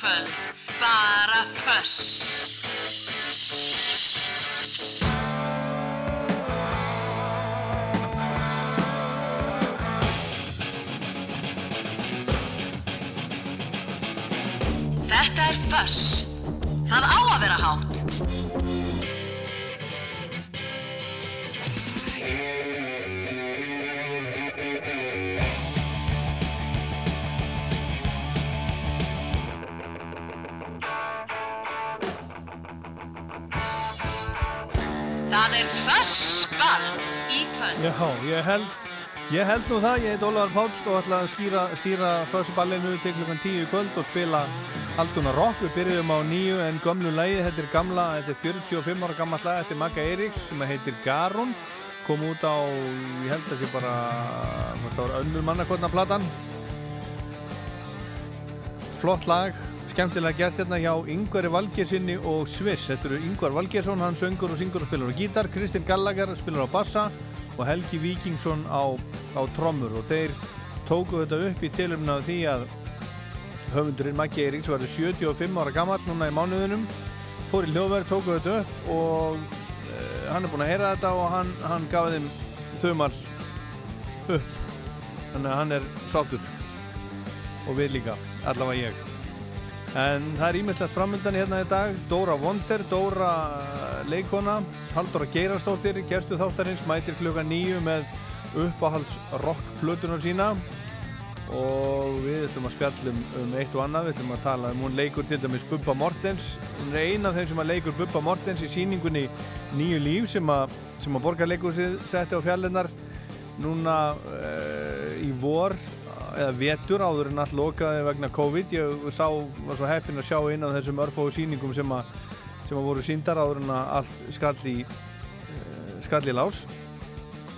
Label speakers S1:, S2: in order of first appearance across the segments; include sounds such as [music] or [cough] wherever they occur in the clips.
S1: Kvöld, bara
S2: Fuss Þetta er Fuss
S3: ég held nú það, ég heit Ólaður Páll og ætla að skýra, stýra fössuballinu til klukkan 10 í kvöld og spila alls konar rock. Við byrjum á nýju en gömlu lagi, þetta er gamla, þetta er 45 ára gammal lag, þetta er Magga Eiríks sem heitir Garun, kom út á, ég held að það sé bara, það var önnur mannakotna platan. Flott lag, skemmtilega gert hérna hjá Yngvari Valgersinni og Sviss. Þetta eru Yngvar Valgersson, hann söngur og syngur og spilar á gítar, Kristinn Gallagher spilar á bassa og Helgi Víkingsson á, á trommur og þeir tóku þetta upp í tilumna því að höfundurinn Maggi Eiríks var 75 ára gammal núna í mánuðunum fór í hljóðverð, tóku þetta upp og uh, hann er búinn að heyra þetta og hann, hann gaf þeim þumal upp. Þannig að hann er sáttur. Og við líka, allavega ég en það er ímestlegt framöndan hérna í dag. Dóra Wonder, Dóra eh, leikona, Halldóra Geirastóttir gestu þáttarins, mætir klukka nýju með uppáhalds rockplutunar sína. Og við ætlum að spjallum um eitt og annað. Við ætlum að tala um hún leikur til dæmis Bubba Mortens. Hún er eina af þeim sem að leikur Bubba Mortens í síningunni Nýju líf sem að, sem að borgarleikur setti á fjallinnar núna uh, í vor eða vetur áður en allt lokaði vegna COVID. Ég sá, var svo heppin að sjá inn á þessum örfóðu síningum sem að, sem að voru síndar áður en að allt skall í uh, skall í lás.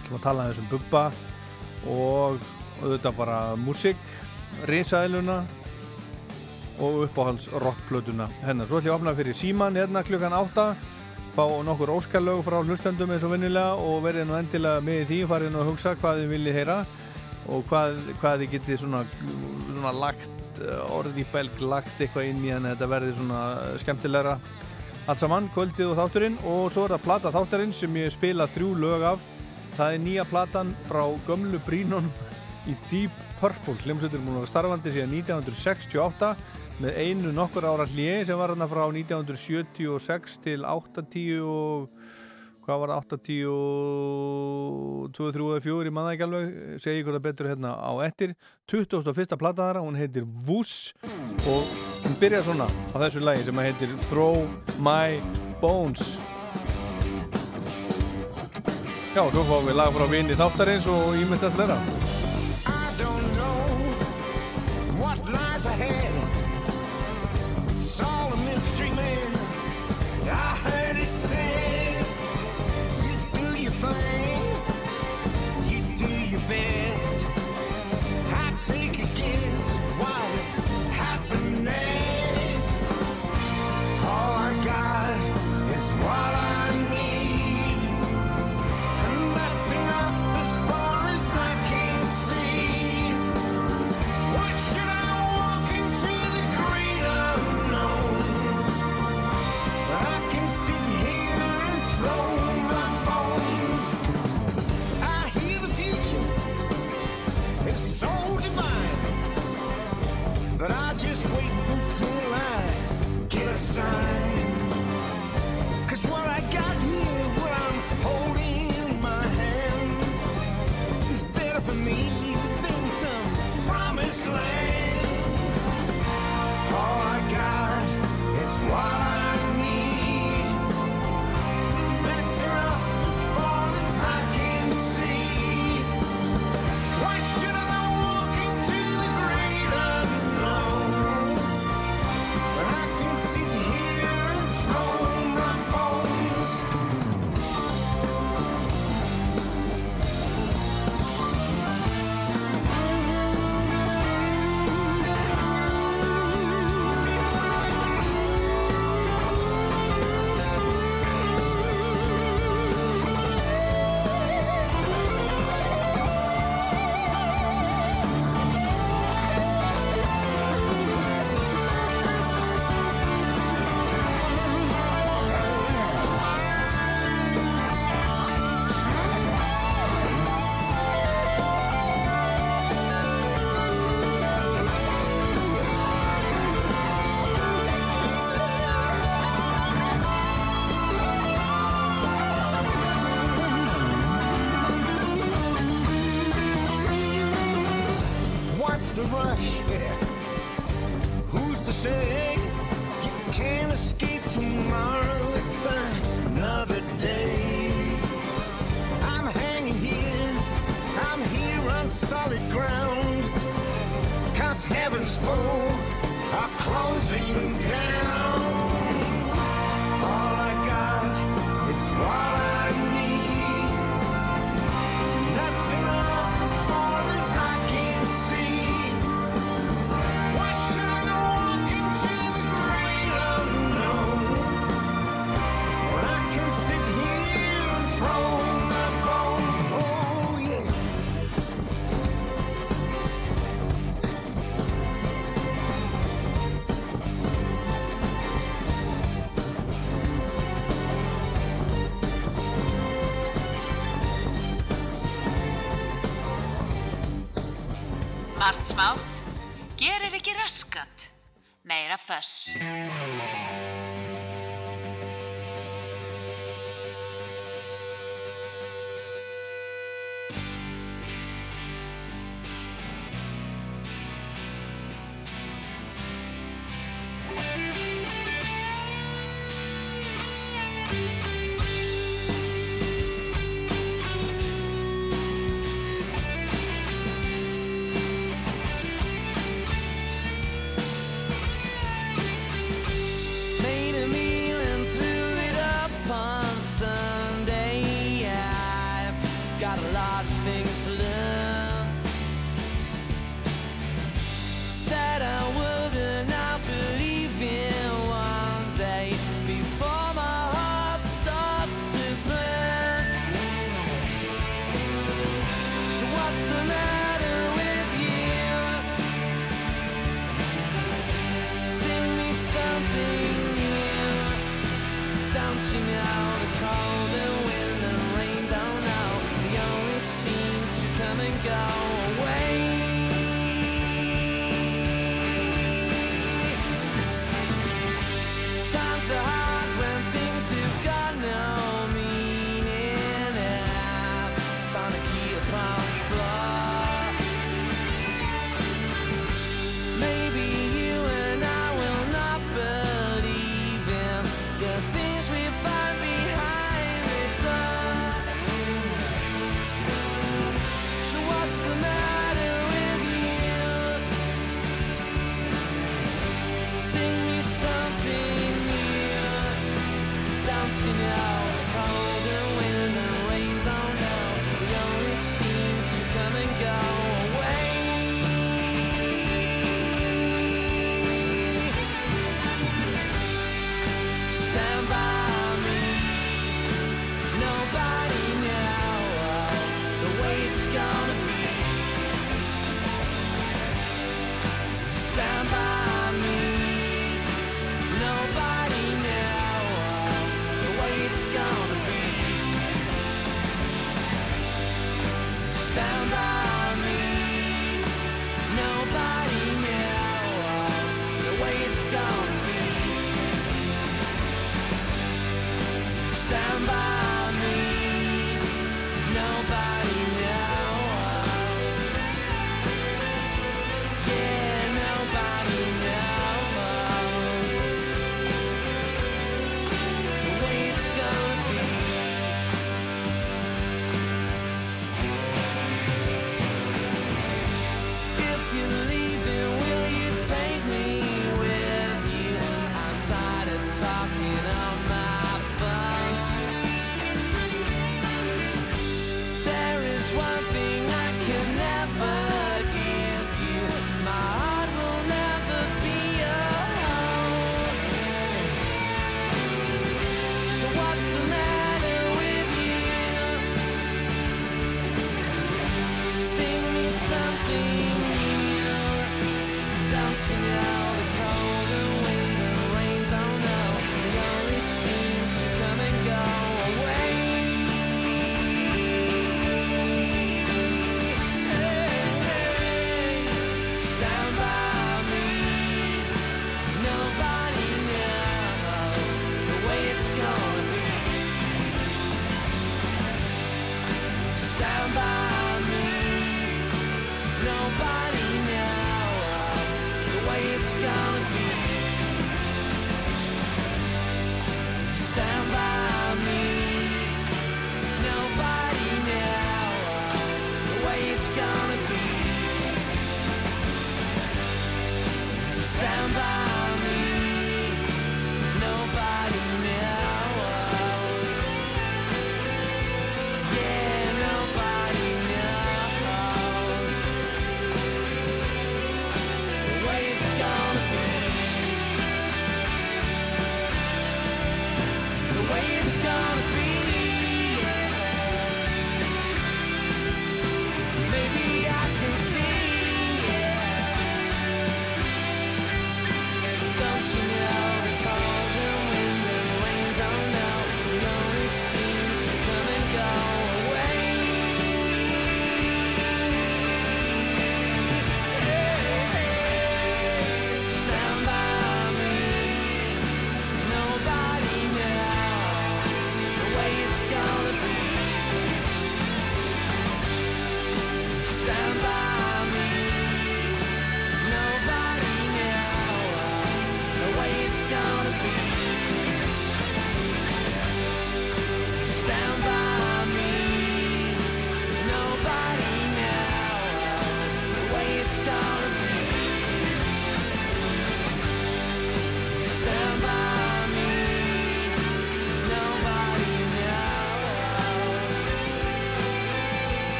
S3: Ætlum að tala um Bubba og auðvitað bara músík, risaðiluna og uppáhalds rockplötuna hennar. Svo ætlum ég að opna fyrir síman hérna klukkan 8 fá nokkur óskarlög frá hlustendum eins og vinnilega og verðið nú endilega með því farið nú að hugsa hvað þið viljið heyra og hvað, hvað þið getið svona, svona lagt orði í belg, lagt eitthvað inn í hann þetta verði svona skemmtilegra. Allt saman, kvöldið og þátturinn. Og svo er það plata þátturinn sem ég spila þrjú lög af. Það er nýja platan frá gömlu brínunum í Deep Purple. Hljómsveitur múin að starfandi síðan 1968 með einu nokkur ára hlið sem var hérna frá 1976 til 80 og hvað var það 80 og 2, 3 eða 4 ég manna ekki alveg segi ykkur það betur hérna á ettir 21. plata þara, hún heitir Vuss og hún byrjar svona á þessu lagi sem heitir Throw My Bones Já, svo fáum við lag frá vini þáttarins og ímest að flera
S4: I don't know what lies ahead. It's all a mystery, man. I heard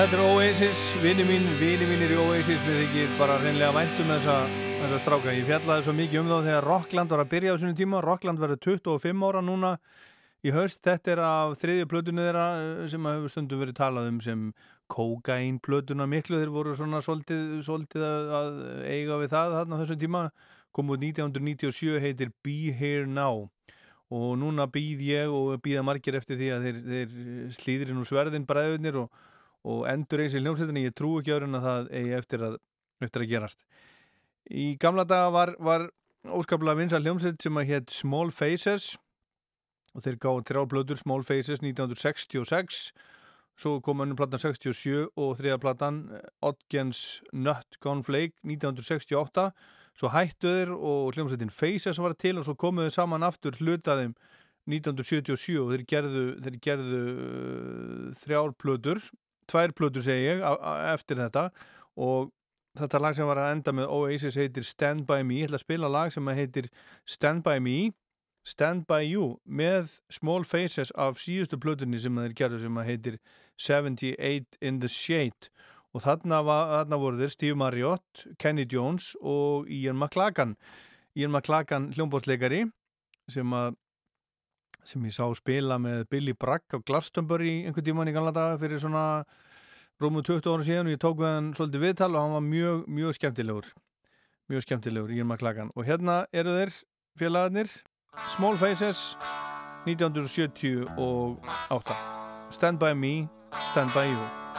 S3: Þetta er Oasis, vini mín, vini mínir í Oasis. Mér þykir bara reynlega væntum þessa, þessa stráka. Ég fjallaði svo mikið um þá þegar Rockland var að byrja á svona tíma. Rockland verður 25 ára núna í haust. Þetta er af þriðju plötunni þeirra eh, sem hefur stundum verið talað um sem kokain plötuna miklu þeir voru svona svolítið, að, að eiga við það þarna á þessum tíma. Kom út 1997 heitir Be Here Now. Og núna býð ég og býða margir eftir því að þeir, þeir slíðri nú sverðin bræðunir og og endur eins í hljómsveitinni, ég trú ekki öðrun að það eigi eftir að, eftir að gerast. Í gamla daga var, var óskaplega vinsal hljómsveit sem að hétt Small Faces og þeir gáði þrjálfblöður Small Faces 1966 svo kom önnum platan 67 og þriðarplatan Odgens Nut Gone Flake 1968 svo hættuður og hljómsveitin Faces var til og svo komuðu saman aftur hlutaðum 1977 og þeir gerðu, þeir gerðu uh, þrjálfblöður tvær plötur segi ég eftir þetta. Og þetta lag sem var að enda með Oasis heitir Stand By Me. Ég ætla að spila lag sem heitir Stand By Me Stand By You með Small Faces af síðustu plötunni sem þeir gerðu sem heitir 78 in the Shade. Og þarna, var, þarna voru þeir Steve Marriott, Kenny Jones og Ian McLagan. Ian McLagan hljómbótsleikari sem að sem ég sá spila með Billy Bragg á Glastonbury einhvern tíman í ganla daga fyrir svona rúmu 20 ára síðan og ég tók við hann svolítið viðtal og hann var mjög, mjög skemmtilegur. Mjög skemmtilegur, Ian McLagan og hérna eru þeir félagarnir Small Faces 1978 Stand By Me, Stand By You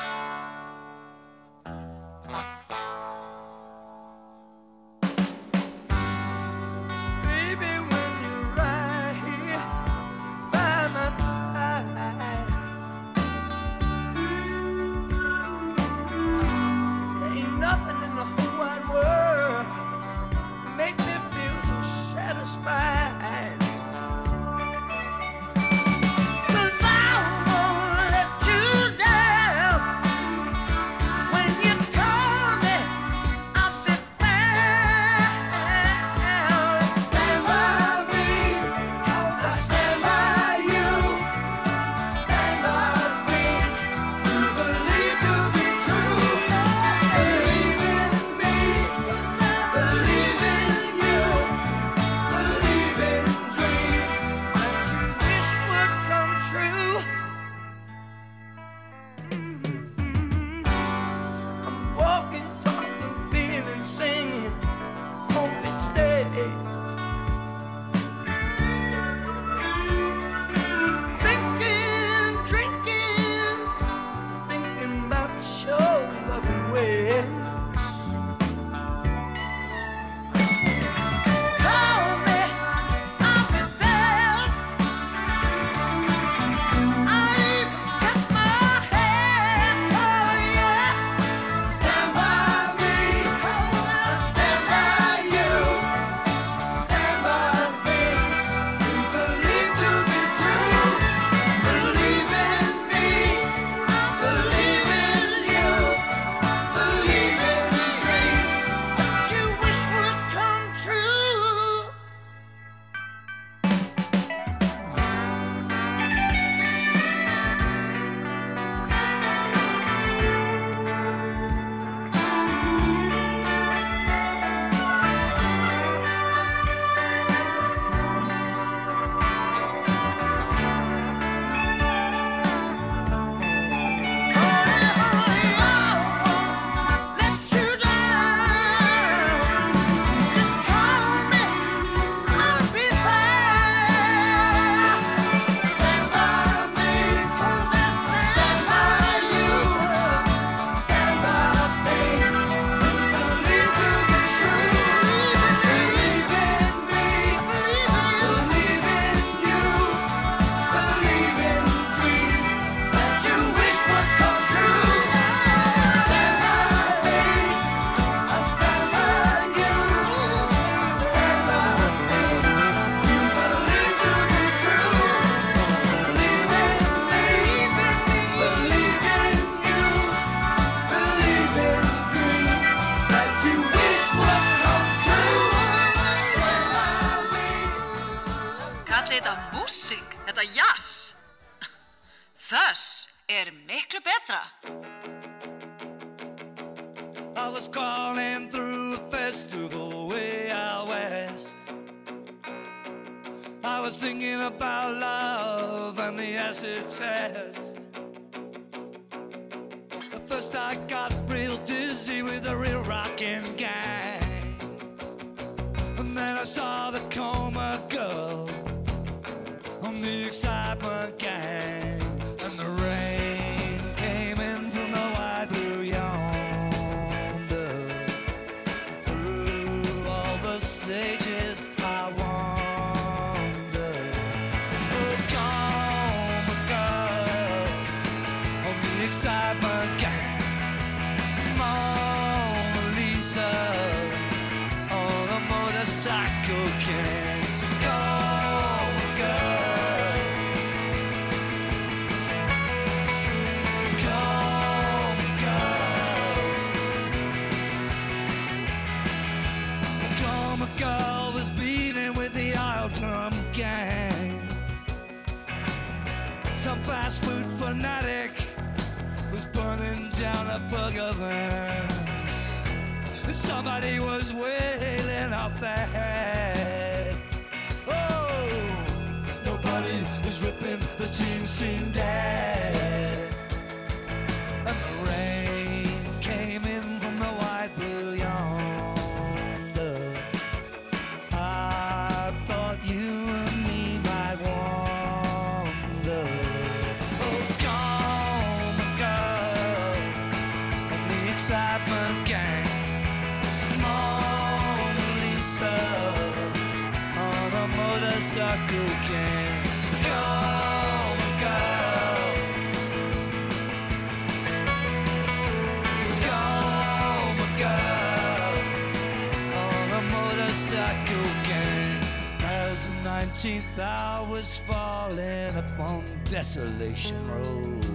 S5: Desolation Road,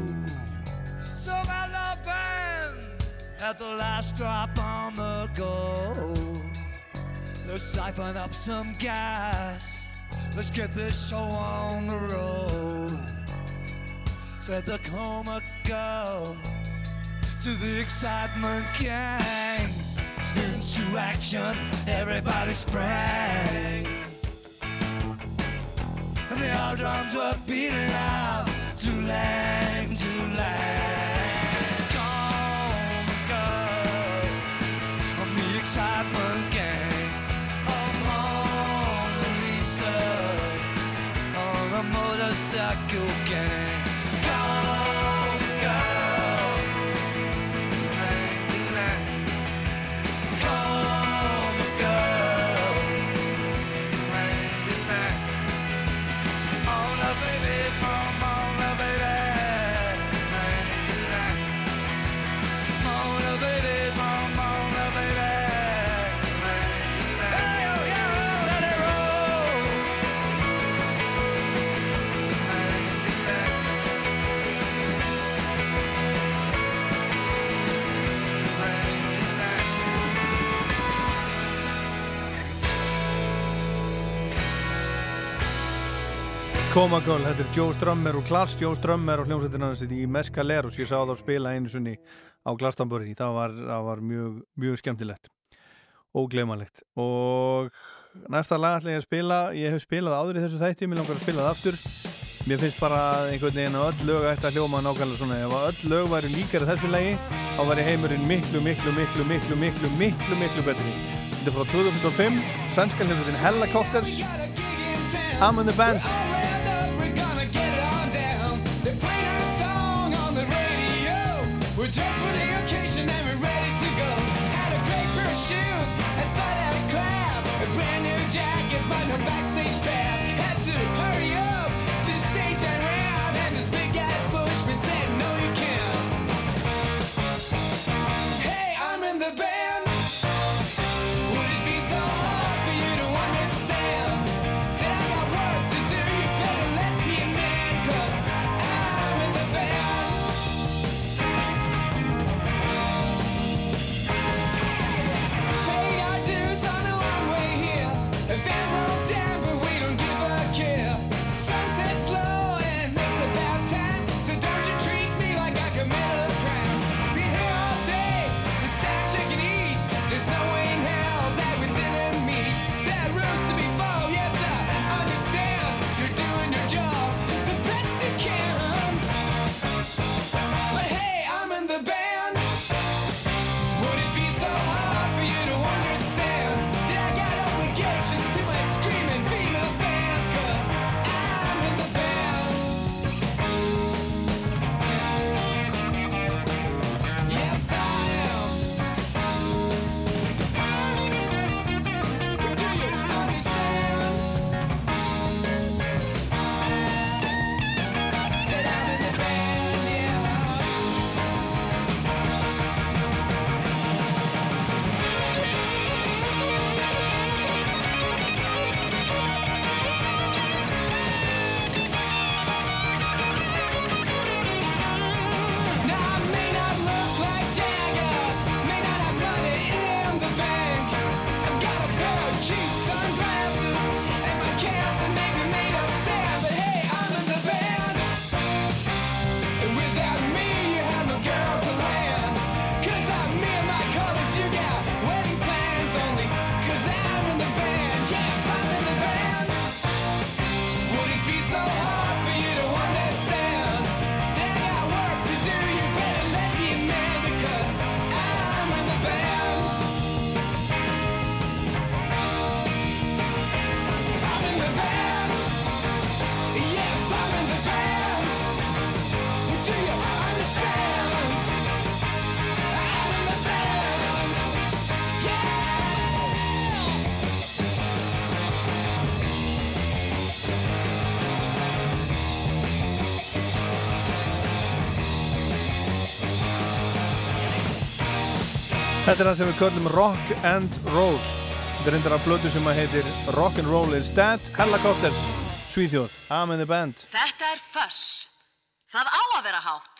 S5: so my love band at the last drop on the go. Let's siphon up some gas. Let's get this show on the road. Said the coma girl to the excitement gang. Into action, everybody sprang our drums were beating out too lang, too lang.
S3: Coma Girl, þetta er Joe Strummer og Klass Joe Strummer og hljómsveitina hans í Mescaleros. Ég sá þá spila einu sunni á Glastonbury. Það var, það var mjög, mjög skemmtilegt. Og glemanlegt og næsta lag ætla ég að spila. Ég hef spilað áður í þessu þætti. Mér langar að spila það aftur. Mér finnst bara einhvern veginn að öll lög ætti að hljóma nákvæmlega svona. Ef að öll lög væri líkari þessu lagi þá væri heimurinn miklu, miklu, miklu, miklu, miklu, miklu, miklu betri. Þetta er frá 2005 sænska hljómsveitin Helicopters I'm in the band Þetta er það sem við köllum Rock and Roll. Þetta er reyndar af blödu sem að heitir Rock and Roll is Dead, Helicopters, Svíþjóð, Amen the Band.
S1: Þetta er föss. Það á að vera hátt.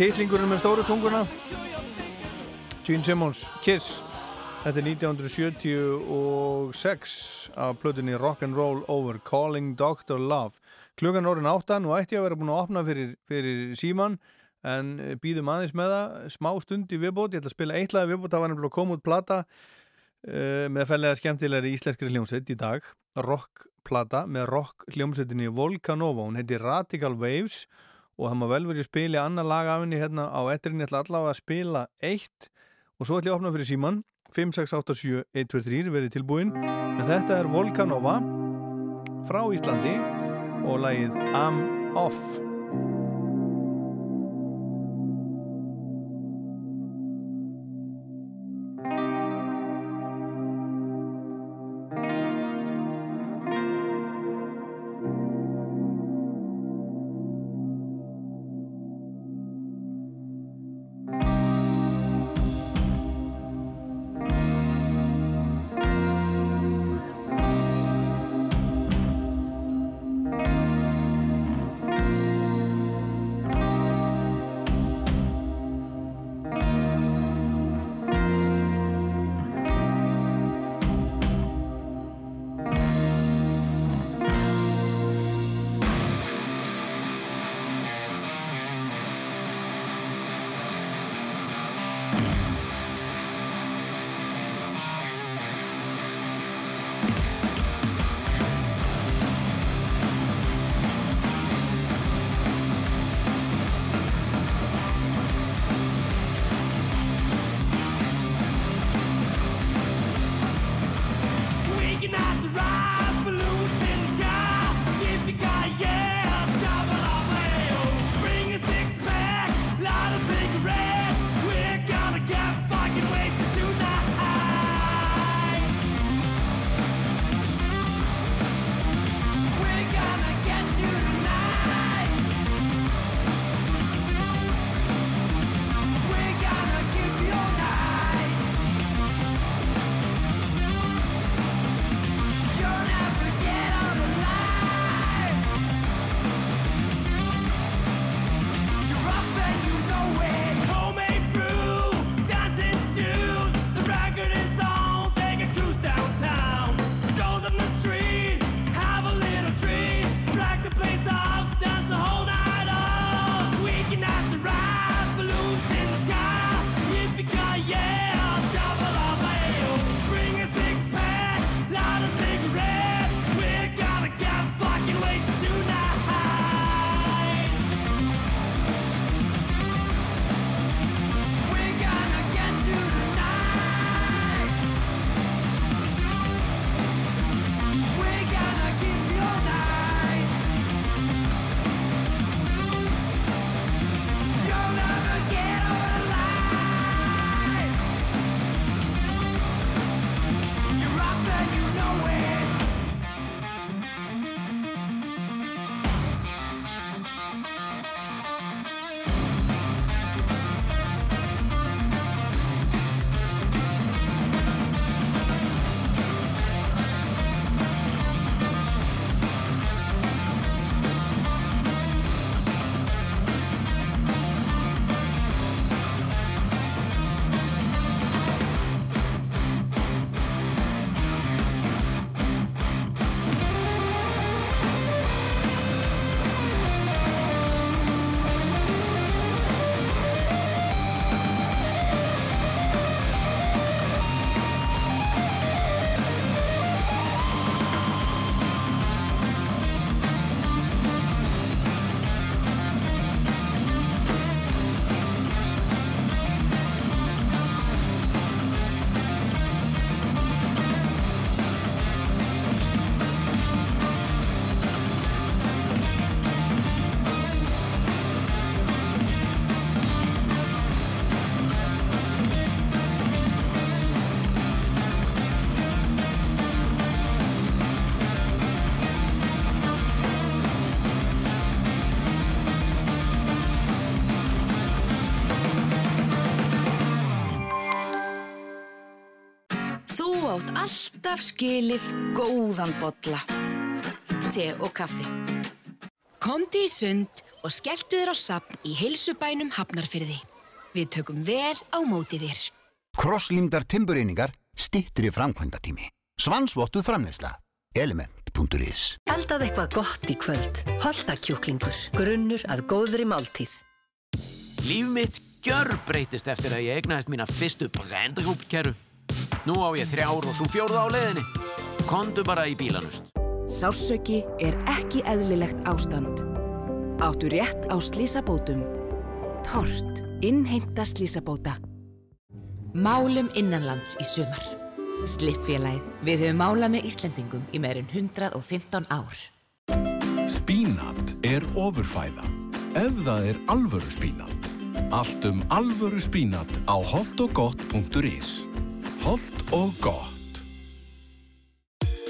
S3: Titlingurinn með stóru tunguna? Gene Simmons, Kiss. Þetta er 1976 af plötunni Rock'n'Roll Over Calling Dr. Love. Klukkan orðin áttan og ætti að vera búin að opna fyrir, fyrir síman en býðum aðeins með það. Smá stund í viðbót, ég ætla að spila eitt lag í viðbót. Það var nefnilega koma út plata uh, með fellega skemmtilegri íslenskri hljómsveit í dag, rockplata með rock hljómsveitinni Volcanova. Hún heiti Radical Waves og það má vel verið að spila annar lag af henni hérna á etterinn, ég ætla allavega að spila eitt og svo ætla ég að opna fyrir síman 5687123 verið tilbúin. En þetta er Volcanova frá Íslandi og lagið I'm Off
S6: alltaf skilið góðan bolla. Te og kaffi. Komdu í sund og skelltu þér á sapn í heilsubænum Hafnarfyrði. Við tökum vel á móti þér.
S7: Krosslímdar timbureiningar, stittri framkvæmdatími. Svansvottuð framleysla. Element.is
S8: Eldað eitthvað gott í kvöld. Holtakjúklingur. Grunnur að góðri máltíð.
S9: Líf mitt gjör breytist eftir að ég egnaðist mína fyrstu brendrúpkeru. Nú á ég þrjár og svo fjórða á leiðinni. Kondu bara í bílanust.
S10: Sársöki er ekki eðlilegt ástand. Áttu rétt á slísabótum. Tort. Innheimta slísabóta.
S6: Málum innanlands í sumar. Slippfélagið. Við höfum málað með Íslendingum í meirinn 115 ár.
S11: Spínat er ofurfæða. Ef það er alvöru spínat. Allt um alvöru spínat á holtogott.is Holt og gott.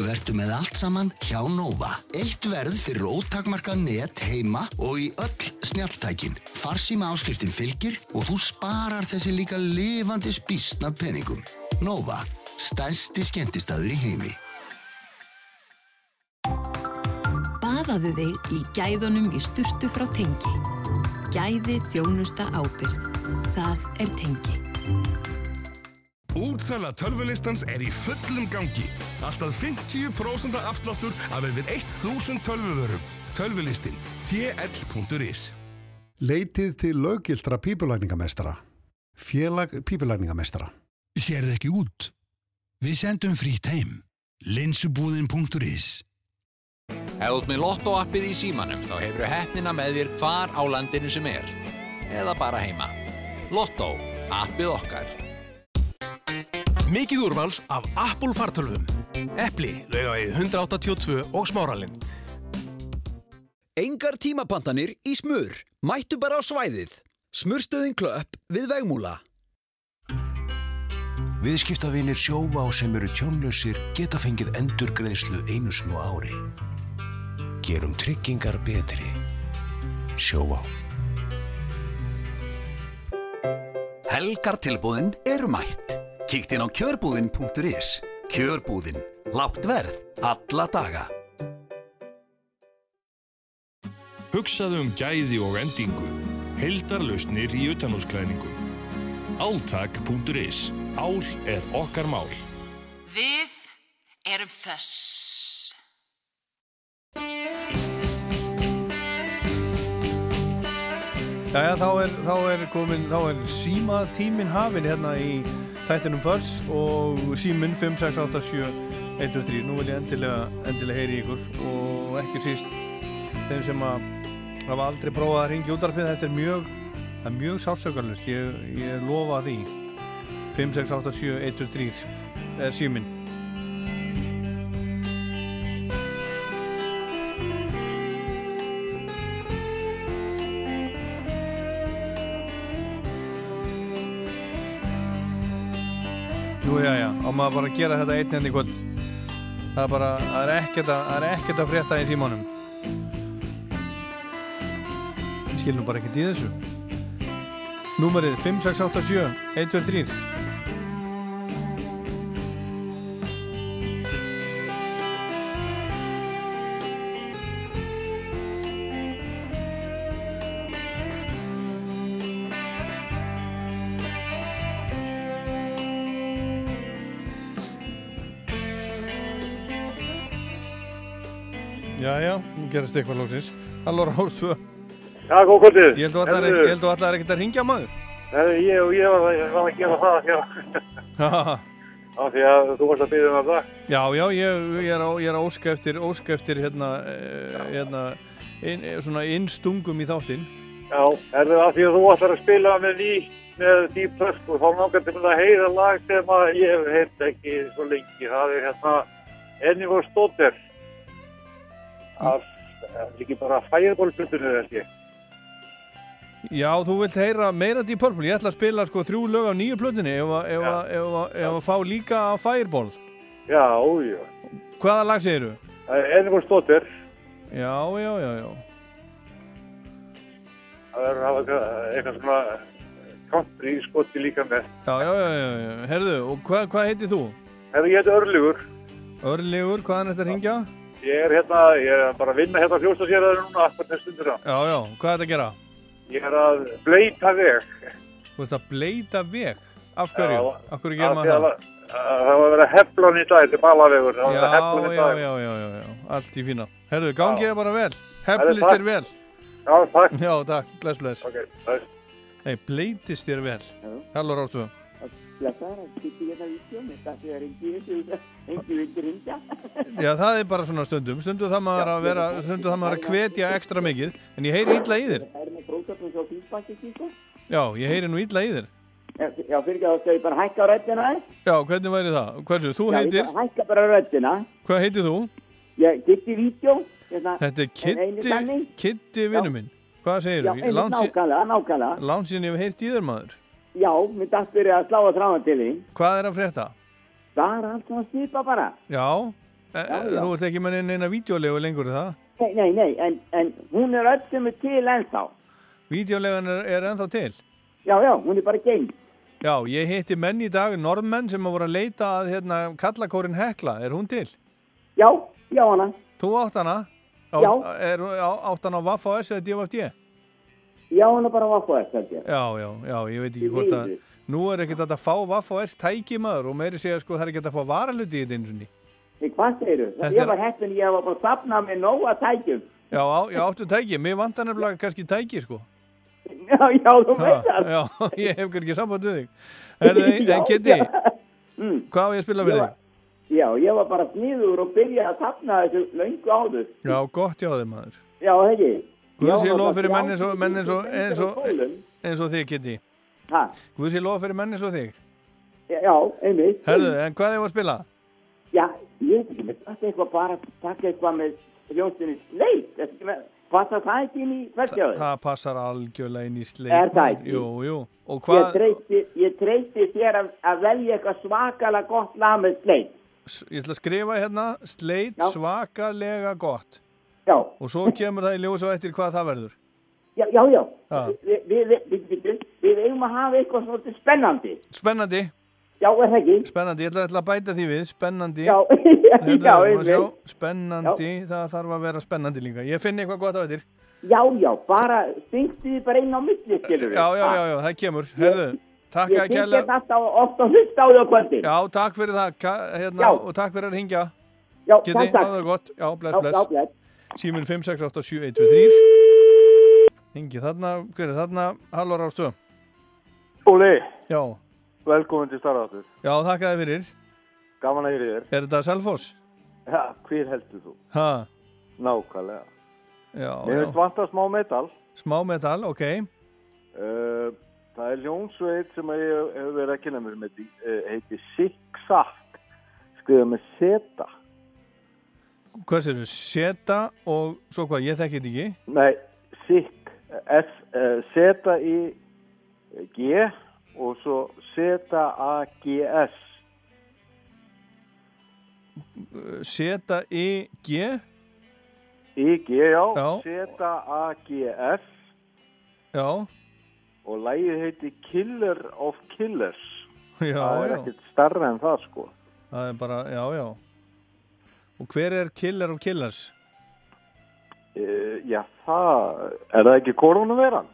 S12: Vertu með allt saman hjá Nova. Eitt verð fyrir ótakmarka net heima og í öll snjalltækin. Farsíma áskriftin fylgir og þú sparar þessi líka lifandi spísna peningum. Nova. Stærsti skemmtistaður í heimi.
S13: Baðaðu þig í gæðunum í sturtu frá Tengi. Gæði þjónusta ábyrð. Það er Tengi.
S14: Útsala tölvulistans er í fullum gangi. Alltaf 50% afsláttur af yfir 1000 tölvuvörum. Tölvulistin. tl.is
S15: Leitið til löggildra pípulæningamestara. Félag pípulæningamestara.
S16: Sérð ekki út? Við sendum frítt heim. linsubúðin.is
S17: Ef ert með Lotto appið í símanum þá hefur hefnina með þér hvar á landinu sem er. Eða bara heima. Lotto. Appið okkar.
S18: Mikið úrval af Apple fartölfum. Epli, laugavegi 182 og smáralind.
S19: Engar tímapantanir í smur. Mættu bara á svæðið. Smurstöðin klöpp við vegmúla.
S20: Viðskiptavinir sjóvá sem eru tjónlausir geta fengið endurgreðslu einu snú ári. Gerum tryggingar betri. Sjóvá.
S7: Helgartilbúðin eru mætt. Kíkt inn á kjörbúðin.is. Kjörbúðin. Látt verð. Alla daga.
S14: Hugsaðu um gæði og endingu. Hildarlausnir í utanúsklæðningum. Áltak.is. Ál er okkar mál.
S2: Við erum föss.
S3: Jæja, þá er, þá er komin, þá er síma tímin hafin hérna í þættinum Förs og símin 5687123. Nú vil ég endilega, endilega heyri ykkur og ekki síst þeim sem að hafa aldrei prófað að ringja útarpið. Þetta er mjög, mjög sálsökarlust, ég, ég lofa því. 5687123 er símin. Nú, já, já, á maður bara gera þetta einn enn í kvöld. Það er bara, það er ekkert að, það er ekkert að frétta í símanum. Ég skil nú bara ekkert í þessu. Númerið 5687 123. gerast eitthvað lóksins. Halló Rástvö.
S21: Já, góð kvöldið.
S3: Ég held held þú allar ekkert að ringja maður.
S21: Nei, ég, og ég var, ég var að gera það að, af því að þú varst að byggja um það.
S3: Já, já, ég, ég, er á, ég er að óska eftir, óska eftir hérna, eh, hérna inn, eh, svona innstungum í þáttinn.
S21: Já, er það af því að þú ætlar að spila með ný, með Deep Purple og þá langar til að heyra lag sem að ég hef heyrt ekki svo lengi. Það er hérna Ennivor Stóttir af, líki bara Fireball-putunni held ég.
S3: Já, þú vilt heyra meira Deep Purple. Ég ætla að spila sko þrjú lög á nýju plötunni ef að, að, að, að fá líka á Fireball.
S21: Já, já.
S3: Hvaða lag segir þú?
S21: Ennivor Stóttir.
S3: Já, já, já, já.
S21: Það er að eitthvað- svona country skoti líka með.
S3: Já, já, já, já. Herðu, og hvað hva heitir þú?
S21: Herru, ég heiti Örlugur.
S3: Örlegur, hvaðan þetta ringja?
S21: Ég er hérna, ég er bara að vinna hérna á fljóstasérðar núna, akkur þess stundur á.
S3: Já, já, hvað er þetta að gera?
S21: Ég er að bleita veg.
S3: Þú veist að bleita veg? Af hverju?
S21: Já,
S3: Af hverju maður
S21: því
S3: það?
S21: að- að Það var að vera heflan í dag, þetta er balavegur. Að
S3: Já, já, já, já, já, já, allt í fína. Herðu, gangið er bara vel. Heflist
S21: takk.
S3: þér vel.
S21: Já, takk.
S3: Já, takk, bless, bless.
S21: Ok, bless.
S3: Nei, bleitist þér vel. Halló, Rástu.
S22: Blessaður, kitti hérna vídjum, þetta er engi þessu, engi vildi ringja.
S3: Já, það er bara svona stundum. Stundum það maður að vera, stundum það maður að hvetja ekstra mikið. En ég heyri illa í þér.
S22: Það er með brókapnum svo físbakki, sko.
S3: Já, ég heyri nú illa í þér.
S22: Já, fyrir ekki að það bara hækka á röddina þess.
S3: Já, hvernig væri það? Hversu, þú
S22: Já,
S3: heitir,
S22: bara hækka bara röddina.
S3: hvað heitir þú?
S22: Ég kitti vídjó, hérna.
S3: Þetta er Kitty. Kitty
S22: Já, mér dætt fyrir að slá að þrána til því.
S3: Hvað er að frétta?
S22: Er allt svona svipa bara.
S3: Já, e,
S22: Já, já.
S3: þú ert ekki með neina vídeolegu lengur er það?
S22: Nei, nei, nei, en, en hún er öll sem er til ennþá.
S3: Vídeolegan er, er ennþá til?
S22: Já, já, hún er bara geim.
S3: Já, ég hitti menn í dag, norðmenn sem að voru að leita að hérna, kallakórin Hekla, er hún til?
S22: Já, já hana.
S3: Þú átt hana? Á,
S22: Já.
S3: Er, á, átt hana á Vaff á S eða DFFD?
S22: Já, hún er bara vaffa þess, held ég.
S3: Já, já, já, ég veit ekki hvort að nú er ekkert að fá Vaff á S tæki maður og meiri segja sko það er ekkert að fá varaluti í þetta eins og ný.
S22: Nei, hvað segir þú? Ég var heppin, ég var bara að sapna með nóga tækjum.
S3: Já, á, já, áttu tæki, mér vantar nefnilega kannski tæki sko.
S22: Já, já, þú veit það.
S3: Já, [laughs] ég hef kannski samband við þig. [laughs] En Kitty.
S22: Mm.
S3: hvað á ég að spila fyrir þig?
S22: Já, ég var bara sniður og byrjaði að sapna þessu löngu áður.
S3: Já, gott þig maður.
S22: Já, ekki.
S3: Guð sé lof
S22: það-
S3: fyrir menn eins og, menn eins og, eins og,
S22: Kólum.
S3: eins og þig, Kitty. Guð sé lof fyrir menn eins og þig.
S22: Já, einmitt.
S3: Herðu, en hvað er að spila?
S22: Já, ég veit ekki, með þetta eitthvað bara að taka eitthvað með hljóstinni sleit. Passar það ekki inn í fættjáðu?
S3: Það passar algjörlega inn í sleik.
S22: Er það ekki?
S3: Jú, jú. Og
S22: Ég
S3: hvað,
S22: treysti, ég treysti þér að, velja eitthvað svakalega gott lag með sleit.
S3: ég ætla að skrifa hérna, sleit svakalega gott.
S22: Já.
S3: Og svo kemur það í ljós og eftir hvað það verður.
S22: Já, já, já.
S3: Já.
S22: Við, við, við, við eigum að hafa eitthvað svona spennandi.
S3: Spennandi.
S22: Já, er það ekki?
S3: Spennandi, ég ætla, ætla að bæta því við, spennandi.
S22: Já, [laughs] já,
S3: sjá, Spennandi, það þarf að vera spennandi líka. Ég finn eitthvað gott á eftir.
S22: Já, já, bara stingti þið bara inn á milli, skilur við.
S3: Já, já, já, já, það kemur. Herðu, takk
S22: Ég
S3: að
S22: fylgja
S3: kjærlega.
S22: þetta ofta og hlusta á því á kvöldi.
S3: Já, takk fyrir það, hérna,
S22: Já.
S3: og takk fyrir að hringja.
S22: Já,
S3: Geti,
S22: takk, takk.
S3: Síminn 5687123. Hingi þarna, hver er þarna? Halló Rástu.
S21: Óli,
S3: Já,
S21: velkomin til starfáttur.
S3: já, þakka þið fyrir.
S21: Gaman að hýra þér.
S3: Er þetta Selfoss?
S21: Já, hver heldur þú?
S3: Ha,
S21: Nákvæmlega.
S3: já,
S21: Mér
S3: já.
S21: finnst vanta smá metal.
S3: Smá metal, ok.
S21: Uh, það er hljónsveit sem að ég hef verið að kynna mér með því, uh, heiti Zigzag, skriða með seta.
S3: Hvað sér Seta og svo hvað, ég þekki þetta ekki.
S21: Nei, Zig, S, uh, seta í G og svo seta A-G-S.
S3: Seta I-G.
S21: I-G, já,
S3: Já.
S21: seta A-G-S
S3: Já,
S21: og lægið heiti Killer of Killers.
S3: já,
S21: það er
S3: já.
S21: ekkert starra en það, sko.
S3: Það er bara, já, já. Og hver er Killer of Killers?
S21: Uh, já, það, er það ekki koronaveran?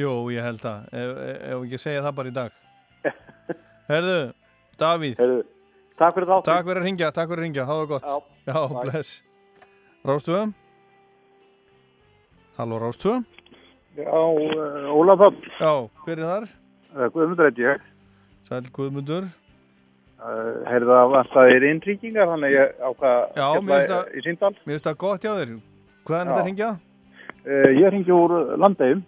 S3: Jú, ég held það. Ef, ef ef ekki segja það bara í dag. [laughs] Herðu, Davíð.
S21: Herðu, takk fyrir þáttum.
S3: Takk fyrir að ringja, takk fyrir að ringja, hafa það gott.
S21: Já,
S3: Já, bless. Rástuða? Halló, Rástuða?
S21: Já, uh, Ólaf Höfn.
S3: Já, hver er þar?
S21: Uh, Guðmundur ég.
S3: Sæl Guðmundur.
S21: Uh, Heyrðu að það er innrýkingar, þannig ég ákvað
S3: Já, mér finnst það, það gott hjá þér. Hvaðan er þetta að ringja?
S21: Uh, ég ringi úr Landegjum.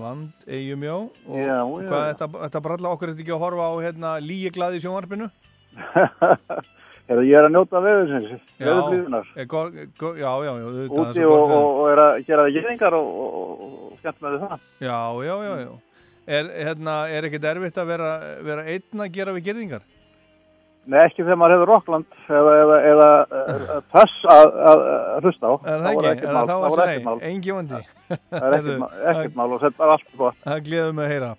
S3: Land, eigum já. Og
S21: Já, já,
S3: hvað,
S21: já.
S3: þetta, þetta bralla okkur þetta ekki að horfa á hérna, líi glaði í sjónvarpinu? [laughs]
S21: Heyrðu, ég er að njóta
S3: er go, go, já, já, já, er
S21: Úti og, og, og er að gera geðingar og, og, og skemmt með það.
S3: Já, já, já, já. Er, hérna, er ekkert erfitt að vera, vera einn að gera við gerðingar?
S21: Nei, ekki þegar maður hefur Rockland eða, eða, eða uh, [laughs] Pöss að, að, að hlusta á.
S3: Það ekki? Er
S21: mál.
S3: það alltaf
S21: ekkert mál.
S3: Engi vandi. [laughs]
S21: Það er ekkert, mál og þetta er allt gott.
S3: Það gleður mig að heyra.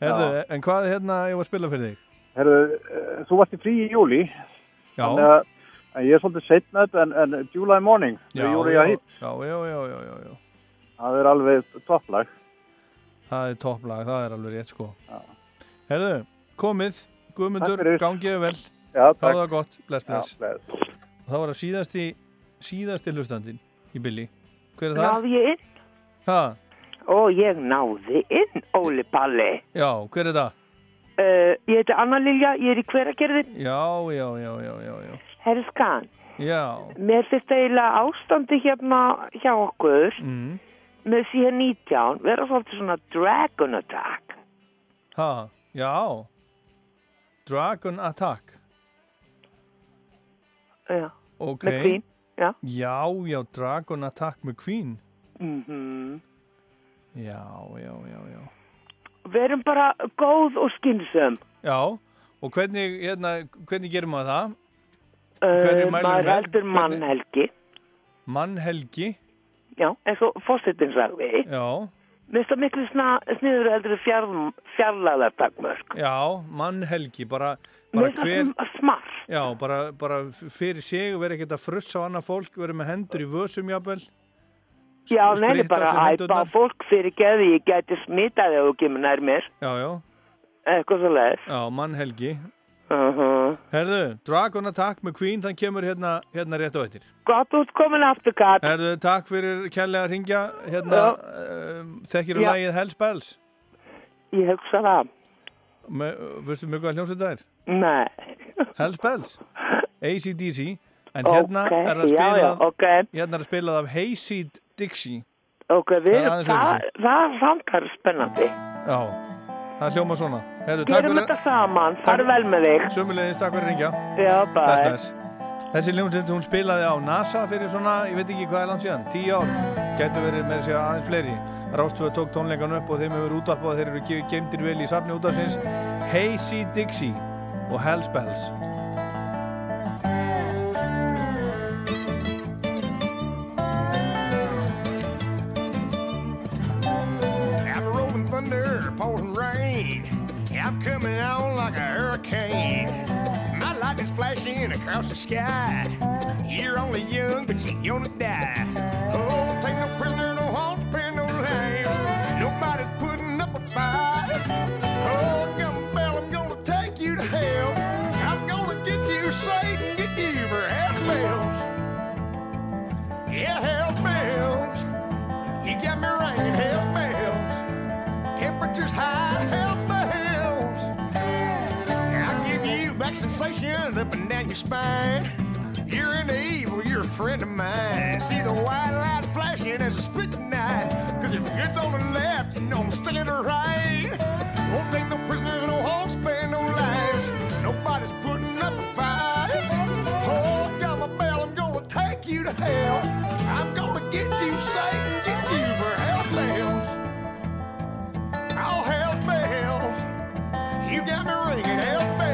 S3: Herðu, en hvað er hérna ég var að spila fyrir þig?
S23: Herðu, eh, þú varst í frí í júli.
S3: Já.
S23: Þannig að ég er svolítið með þetta en, en July Morning,
S3: Já,
S23: með Júri
S3: já,
S23: að hitt,
S3: já, já, já, já, já, já.
S23: það er alveg topplag.
S3: Það er topplag, það er alveg rétt sko. Herðu, komið, Guðmundur,
S23: Takk fyrir.
S3: gangið vel.
S23: Já, takk.
S3: Það var gott, bless,
S23: Já,
S3: bless.
S23: bless.
S3: Það var að síðasti, síðasti hlustandinn í Billy. Hver er það?
S24: Náði ég inn?
S3: Ha,
S24: Ó, ég náði inn, Óli Palli.
S3: já, hver er það?
S24: Uh, ég heiti Anna Lilja, ég er í hveragerðin.
S3: Já, já, já, já, já, já.
S24: Herskan,
S3: Já,
S24: mér finnst eiginlega ástandi hérna hjá okkur
S3: mm.
S24: með síðan 19 vera svolítið svona Dragon Attack.
S3: ha, já. Dragon Attack.
S24: Já,
S3: Ok.
S24: með Queen, já.
S3: Já, já, Dragon Attack með Queen.
S24: Mm
S3: Já, já, já, já.
S24: Verum bara góð og skynsum.
S3: Já, og hvernig, hérna, hvernig gerum maður það?
S24: Uh, maður heldur mannhelgi.
S3: Mannhelgi,
S24: Já, eins og fórsetin sagði.
S3: já,
S24: Mér finnst það miklu sniður heldur fjár, fjarlæðar takmörk.
S3: já, mannhelgi, bara, bara hver. Já, bara, bara fyrir sig, vera ekkert að frussa á annað fólk, vera með hendur í vösum, jafnvel.
S24: Já, neini bara að æpa
S3: hendurnar.
S24: á fólk fyrir geði, ég gæti smitað ef þú kemur nær mér.
S3: Já, já,
S24: Eitthvað svo leiðis.
S3: já, mannhelgi.
S24: Uh -huh.
S3: Herðu, Dragon Attack með Queen, þann kemur hérna, hérna rétt á eittir.
S24: Gott út komin aftur, Kat.
S3: Herðu, takk fyrir kærlega að ringja, hérna,
S24: Já.
S3: um, þekkir þú
S24: Já.
S3: lagið Hells Bells?
S24: Ég hugsa það.
S3: Me, veistu mjög hvað hljómsveit það er?
S24: Nei.
S3: Hells Bells ACDC en hérna er það
S24: já,
S3: spilað
S24: já, ok.
S3: hérna er það spilað af Hayseed Dixie
S24: Ok,
S3: Það
S24: það, samt er spennandi.
S3: já, það hljóma svona Heru,
S24: Gerum þetta saman, far vel með þig.
S3: sömulegðis, takk fyrir ringja
S24: Já,
S3: bless,
S24: bye.
S3: bless. þessi hljómsveit hún spilaði á NASA fyrir svona, ég veit ekki hvað er langt síðan 10 ár, getur verið með sér aðeins fleiri Rástvöð tók tónleikan upp og þeim hefur útvarpað þeir eru ge- geymdir vel í safni útvarpsins Hayseed Dixie og Hells Bells
S25: I'm rolling thunder, pouring rain. I'm coming on like a hurricane. My lightning's flashing across the sky. You're only young, but you're gonna die. Oh, take no prisoner, Temperatures high, hell bells. I'll give you back sensations up and down your spine. You're the evil, you're a friend of mine. See the white light flashing as a split night. Cause if it's on the left, you know I'm still in the right. Won't take no prisoners, no holds, spare no lives. Nobody's putting up a fight. Oh, got my bell, I'm gonna take you to hell. I'm gonna get you safe, get got me ringing hell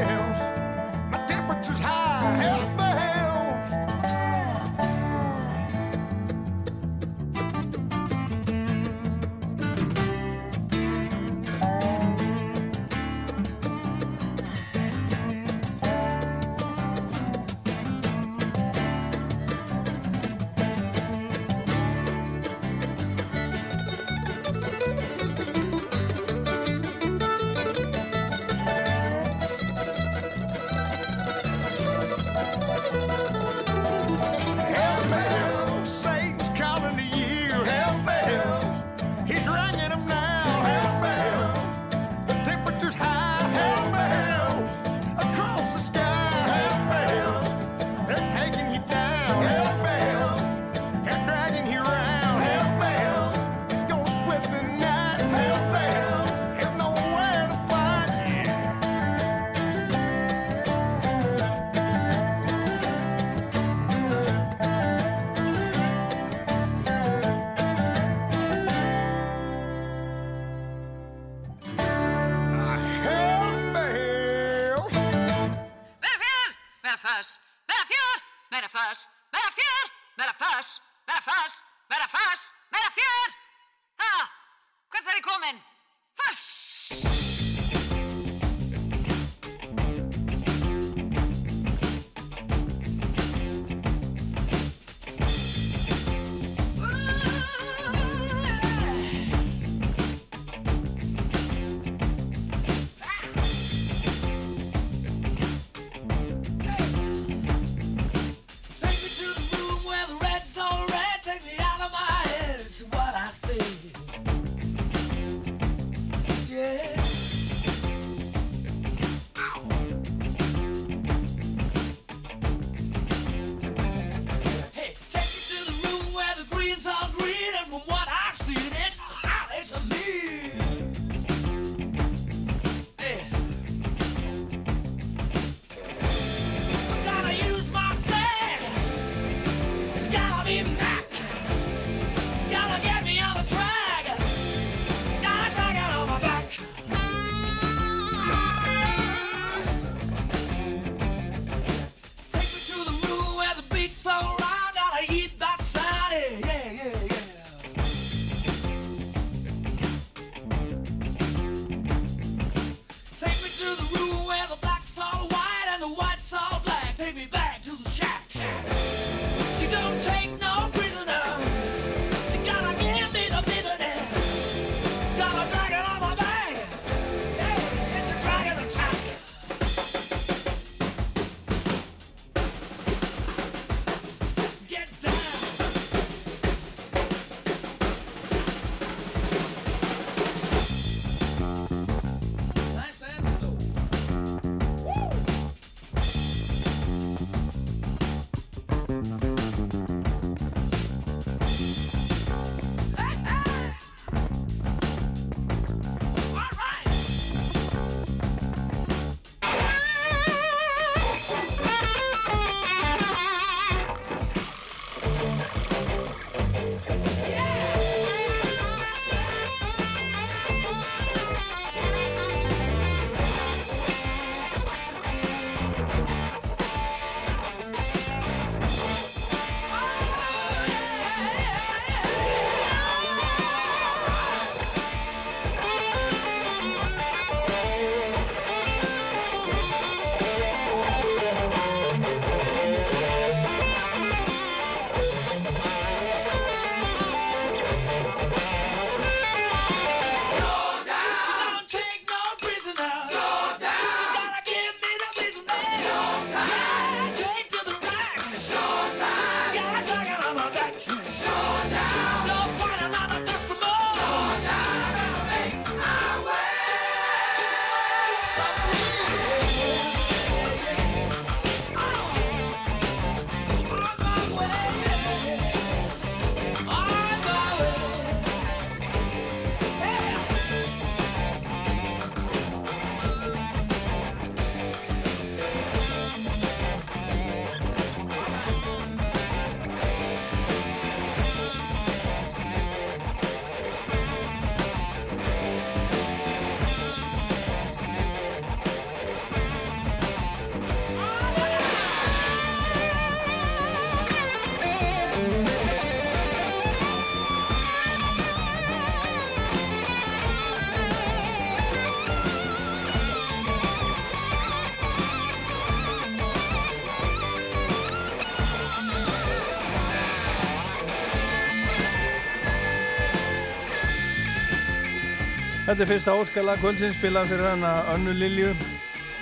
S3: Þetta er fyrsta óskala kvöldsins spilað fyrir hana Önnu Lilju.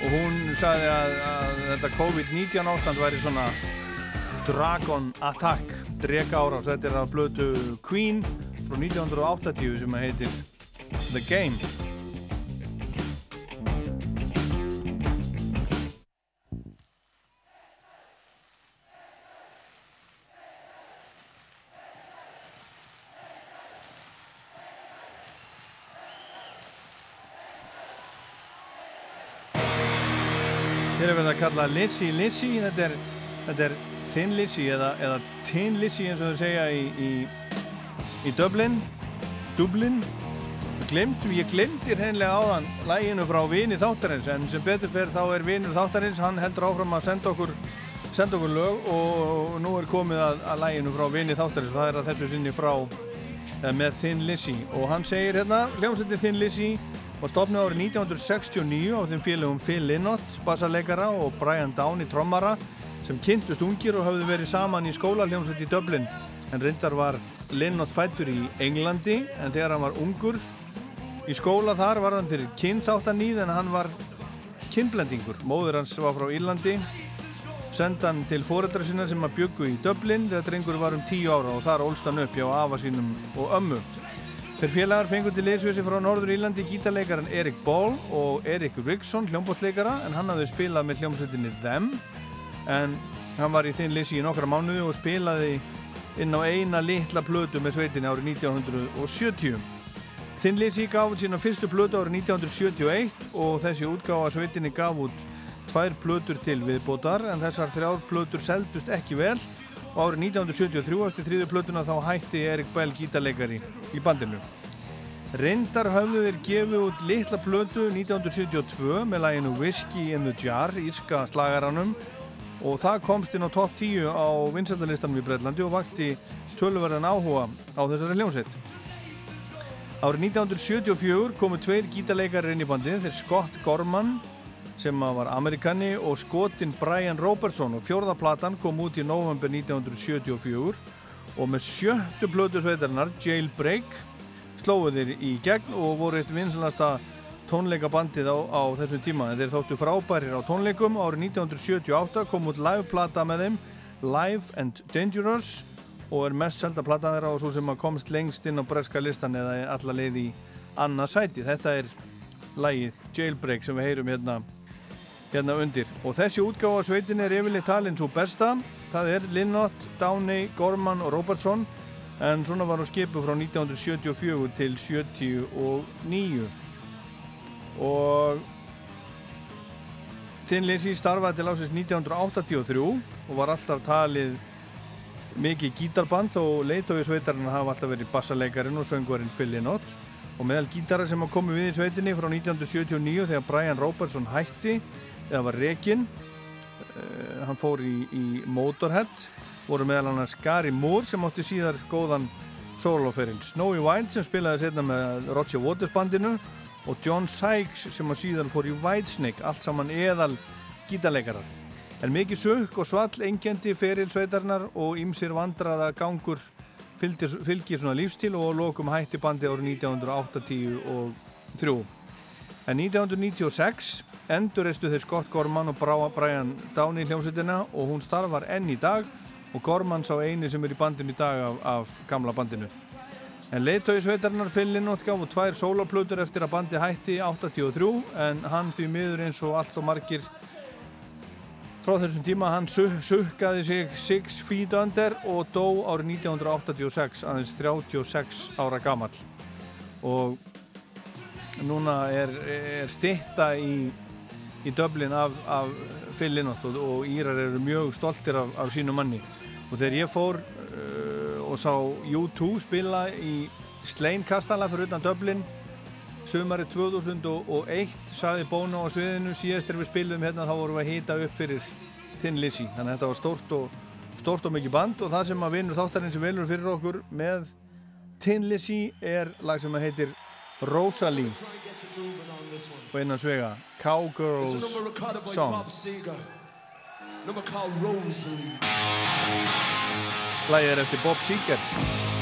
S3: Og hún sagði að, að þetta COVID-19 ástand væri svona Dragon Attack drega árás, þetta er að blötu Queen frá 1980 sem heitir The Game Hér er verið að kalla Lizzy Lizzy, þetta er, þetta er Thin Lizzy eða, eða Tin Lizzy eins og þau segja í, í, í Dublin, Dublin. Glemt, ég glemdi hreinlega áðan læginu frá vini þáttarins en sem betur fyrir þá er vinur þáttarins, hann heldur áfram að senda okkur, senda okkur lög og nú er komið að, að læginu frá vini þáttarins. Það er að þessu sinni frá eh, með Thin Lizzy og hann segir hérna, hljómsveitin Thin Lizzy var stopnið árið 1969 á þeim félagum Phil Lynott, bassarleikara og Brian Downey, trommara sem kynntust ungir og hafðu verið saman í skólaljómsveit í Dublin. En reyndar var Lynott fættur í Englandi en þegar hann var ungur í skóla þar var hann fyrir kynþáttaníð en hann var kynblendingur. Móður hans var frá Írlandi senda hann til foreldra sinna sem að byggu í Dublin þegar drengur var um 10 ára og þar ólst hann upp hjá afa sínum og ömmu Þeir félagar fengur til liðsvísi frá Norður Írlandi gítarleikaran Erik Ball og Erik Rickson, hljómbótsleikara, en hann hafði spilað með hljómsveitinni Them, en hann var í þinn lýsi í nokkra mánuði og spilaði inn á eina litla plötu með sveitinni árið 1970. Þinn lýsi gaf út sína fyrstu plötu árið 1971 og þessi útgáfa sveitinni gaf út tvær plötur til viðbótar, en þessar þrjár plötur seldust ekki vel og árið 1973 eftir þriðu plötuna þá hætti Erik Bell gítarleikari í bandinu. Reyndar höfðu þeir gefið út litla plötu 1972 með læginu Whiskey in the Jar, írska slagaranum og það komst inn á topp 10 á vinsaldalistanum í Breitlandi og vakti tölverðan áhuga á þessari hljómsveit. Árið 1974 komu tveir gítarleikari inn í bandið, þeir Scott Gorman sem var Amerikani og skotin Brian Robertson og fjórða platan kom út í november 1974 og með sjöttu blödu sveitarinnar Jailbreak slóðu þeir í gegn og voru eitt vinsalasta tónleikabandið á, á þessum tíma. En þeir þóttu frábærir á tónleikum. Árið 1978 kom út liveplata með þeim Live and Dangerous og er mest selda platan þeirra og svo sem að komst lengst inn á breska listan eða alla leið í annað sæti. Þetta er lagið Jailbreak sem við heyrum hérna, hérna undir. Og þessi útgáfa sveitin er yfirleitt talinn svo besta. Það er Linnott, Downey, Gorman og Robertson. En svona var hún skipu frá 1974 til 79 og Thin Lizzy starfaði til ásins 1983 og var alltaf talið mikið gítarband og leitói sveitarinn hafa alltaf verið bassaleikarin og söngvarinn Phil Lynott og meðal gítara sem að komu við í sveitinni frá 1979 þegar Brian Robertson hætti eða var rekinn. Uh, hann fór í, í Motorhead. Voru meðal annars Gary Moore sem átti síðar góðan soloferil Snowy White sem spilaði setna með Roger Waters bandinu. Og John Sykes sem að síðan fór í Whitesnake allt saman eðal gítarleikarar. En mikið sökk og svall engjandi feril sveitarnar og ymsir vandraða gangur fylgir, fylgir svona lífstíl og lokum hætti bandi árið 1983 en 1996 endurreistu þeir Scott Gorman og Brian Downey hljómsveitina og hún starfar enn í dag og Gorman sá eini sem er í bandinu í dag af, af gamla bandinu. En leiðtói sveitarnar Fyllinótt gafu tvær sólarplötur eftir að bandi hætti 83 en hann því miður eins og allt og margir frá þessum tíma hann su sukkaði sig Six Feet Under og dó árið 1986 aðeins 36 ára gammal og núna er, er stitta í, í döblin af, af Fyllinótt og, og Írar eru mjög stoltir af, af sínu manni. Og þegar ég fór uh, og sá U2 spila í Slein Kastala fyrir utan Dublin sömari 2001 saði Bono á sviðinu síðast er við spilum hérna þá vorum við að hýta upp fyrir Thin Lizzy. Þannig að þetta var stórt og, stórt og mikið band og það sem að vinur þáttarinn sem velur fyrir okkur með Thin Lizzy er lag sem að heitir Rosalie og innan svega Cowgirls Song. Lægið er eftir Bob Seger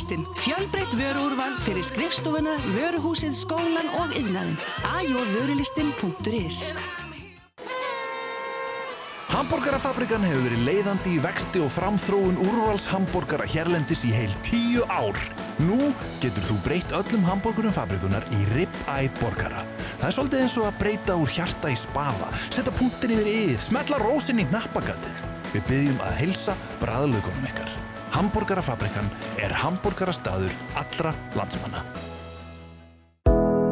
S26: Vörulistin. Fjölbreytt vöruúrval fyrir skrifstofuna, vöruhúsið, skólan og yðnaðin. Ajúavörulistin.is
S20: Hamborgarafabrikan hefur verið leiðandi í vexti og framþróun úrvals hambúrgara hérlendis í heil tíu ár. Nú getur þú breytt öllum hambúrgurum fabrikunar í rib-eye borgara. Það er svolítið eins og að breyta úr hjarta í spaða, setja punktin yfir yð, smetla rósin í nappagatið. Við byggjum að heilsa bræðlaugunum ykkar. Hamborgarafabrikan er hamborgarastaður allra landsmanna.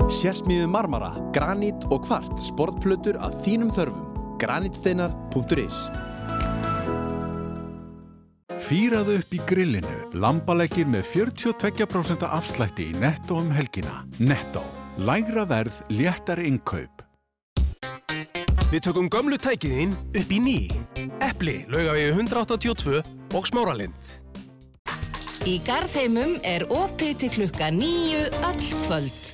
S17: Sérsmíðu marmara, granít og kvart sportplötur að þínum þörfum. Granítsteinar.is
S11: Fýraðu upp í grillinu. Lambalegir með 42% afslætti í Netto um helgina. Netto. Lægra verð, léttari innkaup.
S27: Við tökum gömlu tækiðinn upp í ný. Epli, laugavegi 182 og smáralind.
S6: Í Garðheimum er opið til klukka nýju öll kvöld.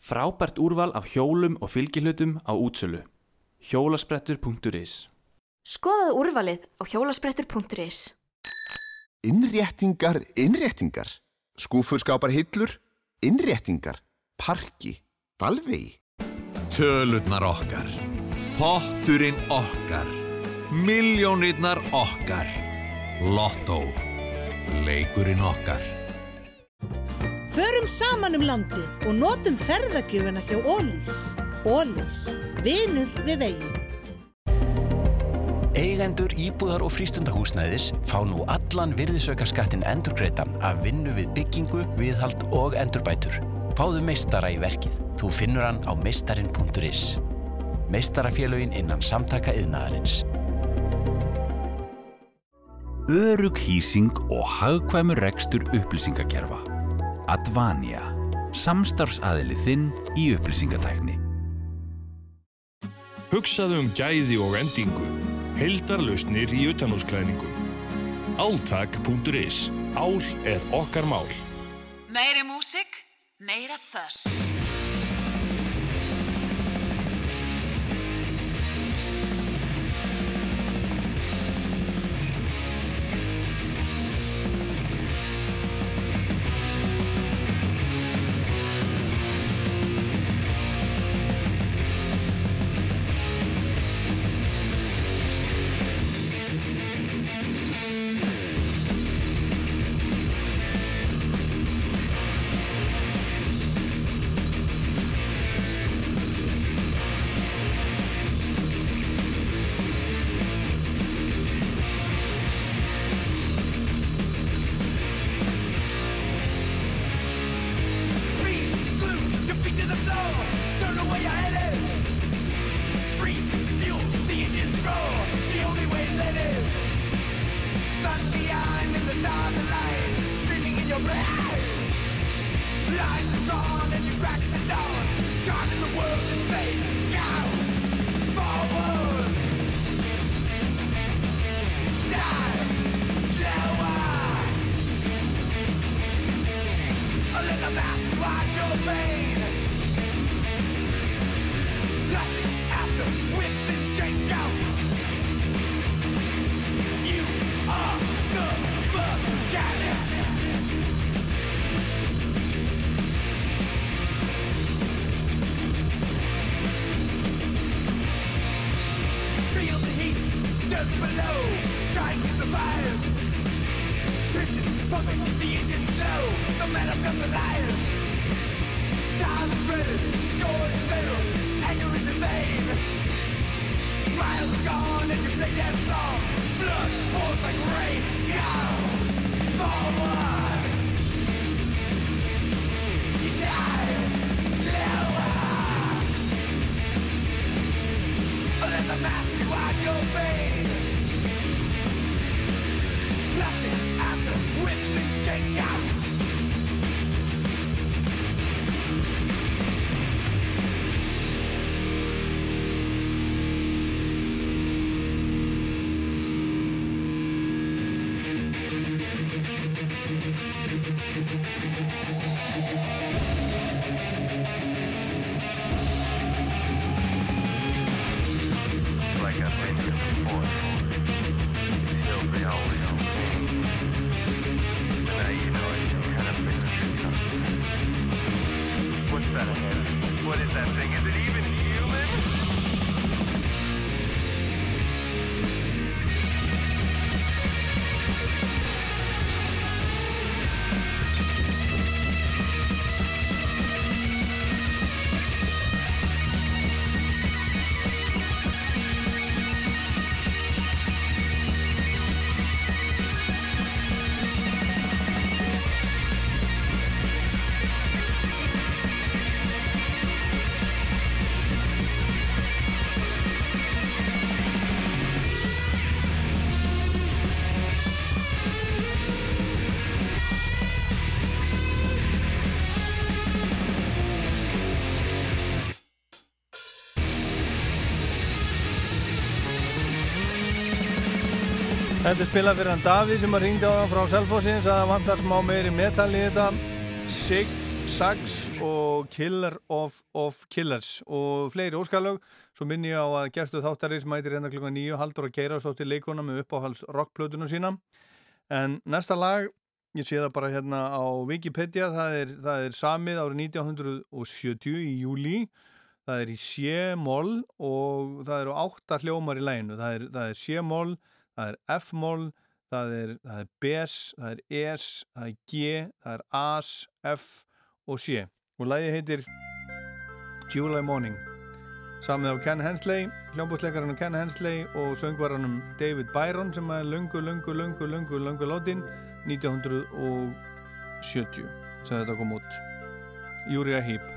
S28: Frábært úrval af hjólum og fylgihlutum á útsölu. Hjólasprettur.is
S29: Skoðaðu úrvalið á hjólasprettur.is
S30: Innréttingar, innréttingar. Skúfur skapar hillur, innréttingar. Parki, dalvegi.
S31: Tölurnar okkar. Potturinn okkar. Miljónirnar okkar. Lotto. Leikurinn okkar.
S32: Förum saman um landið og notum ferðagjöfuna hjá Ólís. Ólís, vinur við veginn.
S33: Eigendur íbúðar og frístundahúsnæðis fá nú allan virðisaukaskattin endurgreitan af vinnu við byggingu, viðhald og endurbætur. Fáðu meistara í verkið. Þú finnur hann á meistarin.is. Meistarafélögin innan samtaka yðnaðarins.
S11: Örug hýsing og hagkvæmur rekstur upplýsingakerfa. Advania. Samstarfsaðili þinn í upplýsingatækni.
S34: Hugsaðu um gæði og endingu. Heldarlausnir í utanúsklæðningum. Áltak.is. Ál er okkar mál.
S4: Meiri músik, meira þöss.
S3: Þetta er spilað fyrir hann Davíð sem að ringdi á hann frá Selfossins að það vantar smá meiri metal í þetta. Sig, Sax og Killer of, of Killers og fleiri óskalög. Svo minni ég á að gerstu þáttarins mætir hérna klukka nýju haldur að keira stóttir leikona með uppáhals rockplötunum sína. En næsta lag ég sé það bara hérna á Wikipedia það er, það er samið árið 1970 í júli það er í C-moll og það eru átta hljómar í læginu það er, er C-moll það er F-moll, það er, er Bs, það er Es, það er G, það er As, F og C. Og lagi heitir July Morning. Samið á Ken Hensley, hljómbúsleikarinn Ken Hensley og söngvaranum David Byron sem er lungu, lungu, lungu, lungu, lungu látin 1970 sem þetta kom út. Júria Heep.
S4: There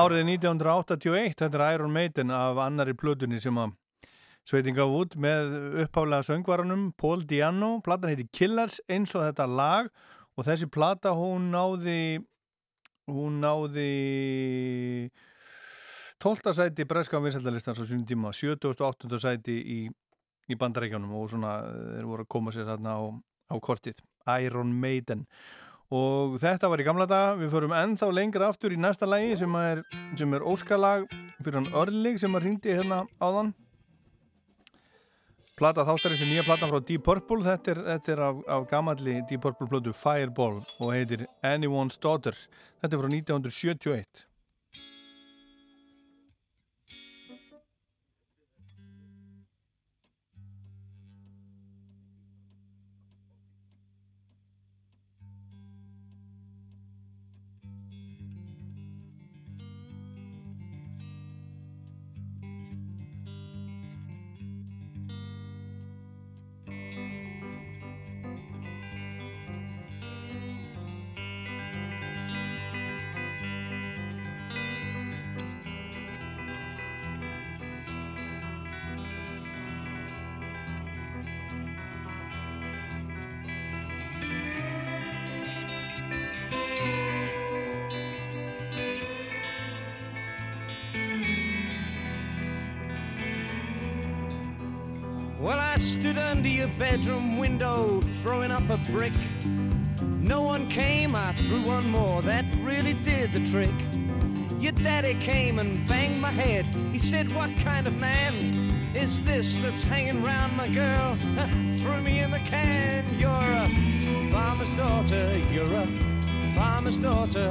S3: Árið 1981, þetta er Iron Maiden af annari plötunni sem að sveitin gaf út með upphálega söngvaranum Paul Diano, platan heiti Killers eins og þetta lag og þessi plata hún náði hún náði 12. sæti breska vinsældalistans á sínum tíma 78. sæti í, í bandarækjunum og svona þeir voru að koma sér þarna á, á kortið Iron Maiden og þetta var í gamla daga, við förum ennþá lengra aftur í næsta lagi sem er, sem er óskalag fyrir hann Örlig sem að ringdi hérna áðan. Plata þáttari sem nýja platan frá Deep Purple. Þetta er, þetta er af, af gamalli Deep Purple plötu Fireball og heitir Anyone's Daughter. Þetta er frá 1971
S4: bedroom window throwing up a brick. No one came, I threw one more, that really did the trick. Your daddy came and banged my head. He said, What kind of man is this that's hanging round my girl? [laughs] Threw me in the can, you're a farmer's daughter, you're a farmer's daughter.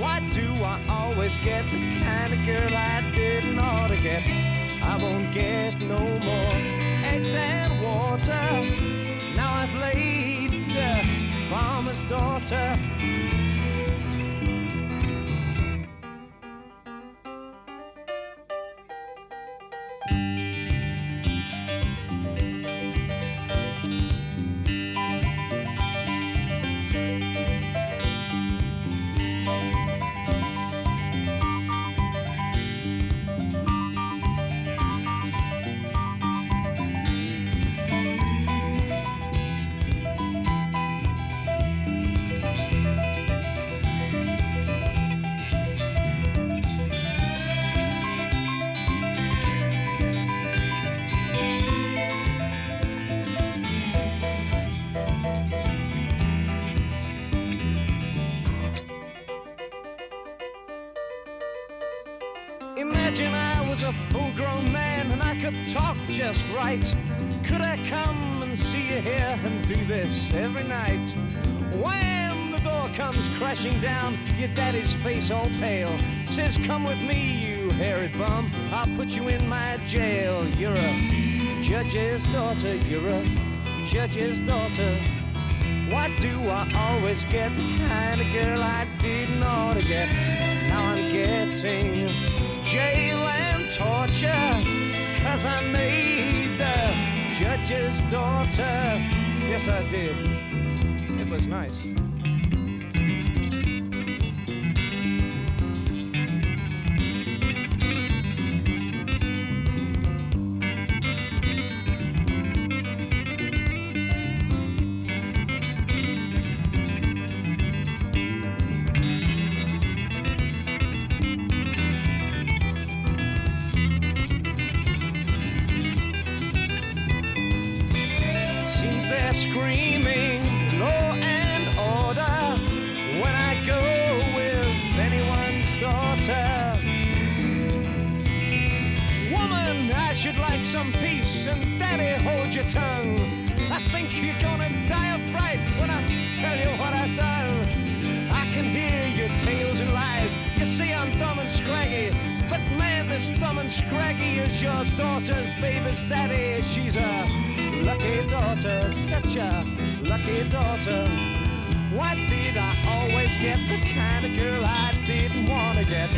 S4: Why do I always get the kind of girl I didn't ought to get? I won't get no more and water. Now I've laid the farmer's daughter. This dumb and scraggy is your daughter's baby's daddy. She's a lucky daughter, such a lucky daughter. Why did I always get the kind of girl I didn't want to get?